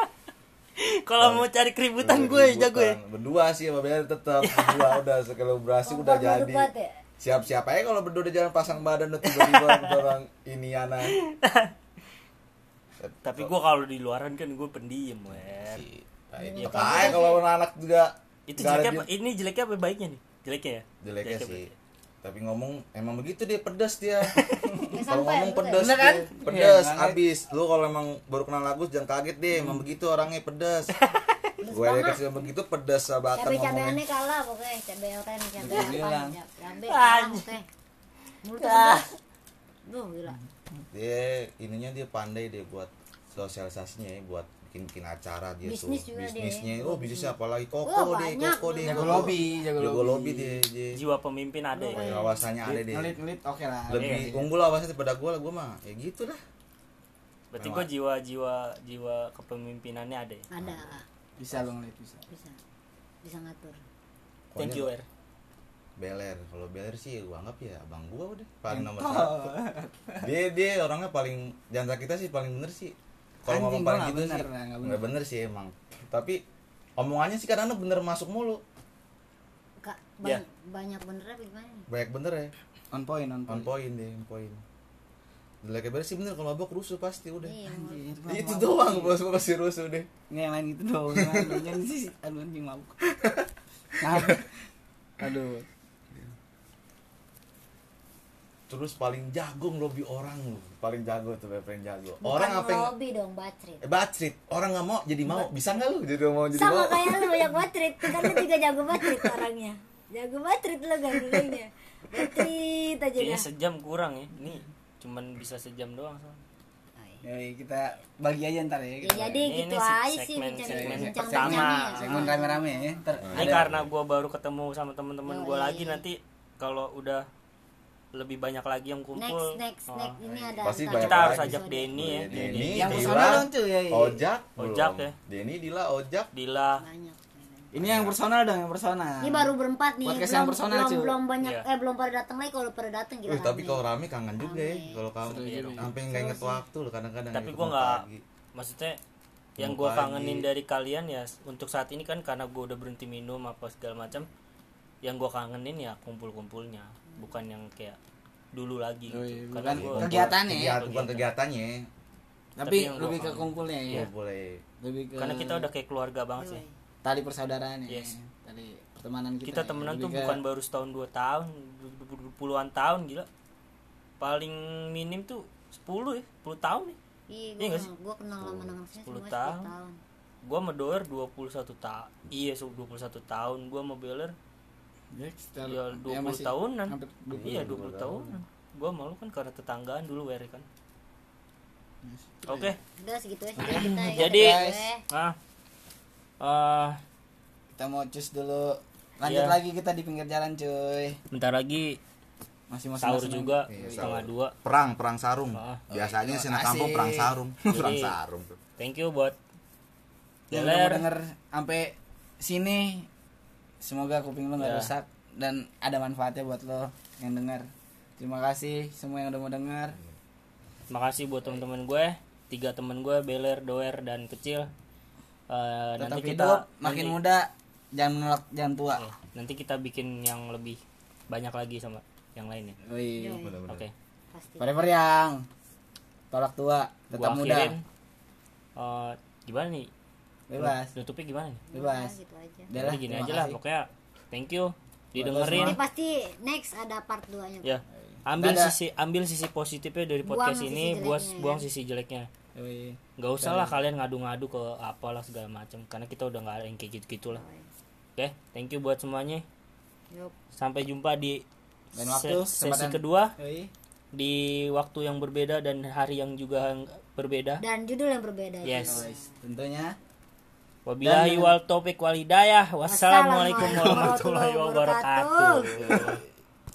Kalau mau cari keributan gue jago ya. Berdua sih sama Bener tetap Berdua udah sekelebrasi udah Kompak jadi. ya? Siap-siap aja kalau berdua udah jalan pasang badan udah tiba-tiba orang ini ana tapi gue kalau di luaran kan gue pendiam wer. Iya, Kayak kalau anak juga itu jeleknya apa? ini jeleknya apa baiknya nih? Jeleknya ya? Jeleknya sih. baik. tapi ngomong emang begitu dia pedas dia. Kalau ngomong pedas kan? dia. pedas Iya, abis lu kalau emang baru kenal Agus jangan kaget deh emang begitu orangnya pedas gue banget. kasih begitu pedas sahabatan cabai cabeannya kalah pokoknya cabai oren cabai apa cabai kalah pokoknya. Mulut gila dia ininya dia pandai deh buat sosialisasinya ya buat bikin bikin acara dia Bisnis tuh juga dia, bisnisnya ya. oh bisnisnya apalagi koko Wah, deh banyak koko deh Jago koko. lobby, jago jago lobby. lobby dia, dia. jiwa pemimpin ada ya? Wawasannya ada deh ngelit ngelit oke lah. Lebih Iya. unggul awasnya daripada gue lah gue mah ya gitu lah berarti gue jiwa jiwa jiwa kepemimpinannya ada ya? Ada. Bisa lo ngelit bisa. Bisa. Bisa ngatur. Thank you er Beler. Kalau Beler sih gue anggap ya abang gue udah paling nomor satu. Dia dia orangnya paling jangan kita sih paling bener sih. Kalau ngomong paling gitu bener sih nggak nggak bener sih emang. Tapi omongannya sih kadang bener masuk mulu. Kak, Ya. banyak, banyak benernya apa gimana? Banyak bener ya. On point on on point point deh on point. Jeleknya Beler sih bener. Kalau mabok rusuh pasti udah. Iya, Anjir, itu mabuk. doang bos gua pasti rusuh deh Ini yang lain dong yang lain jangan sih aduh anjing mabuk. Ngapa? aduh terus paling jago ngelobi orang lu. Paling jago tuh paling jago. Bukan orang apa yang lobby dong bacrit. Eh bacrit. Orang nggak mau jadi mau. Bisa nggak lu jadi mau jadi sama mau? kayak lu banyak bacrit. Kan lu juga jago bacrit orangnya. Jago bacrit lu gandulnya bacrit aja kayaknya dah. sejam kurang ya. Ini cuman bisa sejam doang soalnya. ya kita bagi aja ntar ya ya kita jadi Ini gitu se- aja sih segmen- pertama. bincangnya segmen rame-rame ya ntar ini ada- karena gue baru ketemu sama temen-temen Oh, gue iya, lagi nanti kalau udah lebih banyak lagi yang kumpul next next oh, next ini ada Pasti banyak kita harus ajak Denny ya Denny, Yang Dila, personal dong, cuy, ya, iya. Ojak, Ojak belum. ya. Denny, Dila, Ojak. Dila banyak ini yang personal dong yang personal ini baru berempat nih Podcast belum yang personal, belum, cuy. belum banyak Iya. eh belum pada datang lagi kalau pada datang gila Wih, tapi rame. kalau rame kangen juga ya. Kalau kamu sampai nggak inget waktu loh kadang-kadang. tapi ketemu nggak maksudnya yang gue pagi. kangenin dari kalian ya untuk saat ini kan karena gue udah berhenti minum apa segala macam yang gue kangenin ya kumpul-kumpulnya bukan yang kayak dulu lagi Oh, gitu. iya, karena bukan gue kegiatannya ya. Kegiatan, bukan kegiatannya. tapi Tapi gua lebih ke kumpulnya ya Iya. Ya boleh. lebih ke karena kita udah kayak keluarga banget sih tali persaudaraan ya Yes. tali pertemanan kita kita ya. temenan Lebih tuh ke- bukan baru setahun dua tahun puluhan tahun gila paling minim tuh 10 ya 10 tahun nih iya Iya gua, sih? gua kenal sama anak sini 10 semua 10 tahun. tahun gua sama Doer 21 tahun iya so 21 tahun gua sama Beler ya, sekitar- ya 20 ya, masih tahunan hampir 20 iya 20 tahunan gua malu kan karena tetanggaan dulu wer kan oke udah segitu aja kita ya. Jadi- Guys. nah eh kita mau cus dulu lanjut Iya. lagi kita di pinggir jalan cuy bentar lagi masih masih sahur juga Iya, setengah sahur. dua Perang, perang sarung. Ah. Biasanya Oh, sih terima kampung perang sarung. perang Jadi- sarung tuh. thank you buat yang denger sampai sini semoga kuping lo nggak Ya. rusak dan ada manfaatnya buat lo yang denger. Terima kasih semua yang udah mau denger. Makasih buat teman-teman gue tiga teman gue Beler Doer dan kecil. Eh, tetap nanti hidup kita makin nanti- muda jangan menolak jangan tua. Eh, nanti kita bikin yang lebih banyak lagi sama yang lainnya. Wih. oke. Pasti. Forever yang tolak tua gua tetap muda. akhirin. Eh, gimana nih bebas. Nutupnya gimana nih? Bebas. Gitu aja. Udah gini aja lah pokoknya thank you didengerin. pasti next ada part 2 nya ya. Ambil Dadah. sisi ambil sisi positifnya dari Buang podcast sisi ini buat ya. buang sisi jeleknya. Nggak usah lah kalian ngadu-ngadu ke apalah segala macam karena kita udah nggak ada yang kayak gitu gitulah oke thank you buat semuanya. Yup. sampai jumpa di Lain waktu, se- sesi kesempatan. kedua di waktu yang berbeda dan hari yang juga berbeda. Dan judul yang berbeda. Yes. Tentunya wabillahi wal taufiq wal hidayah. Wassalamualaikum warahmatullahi wabarakatuh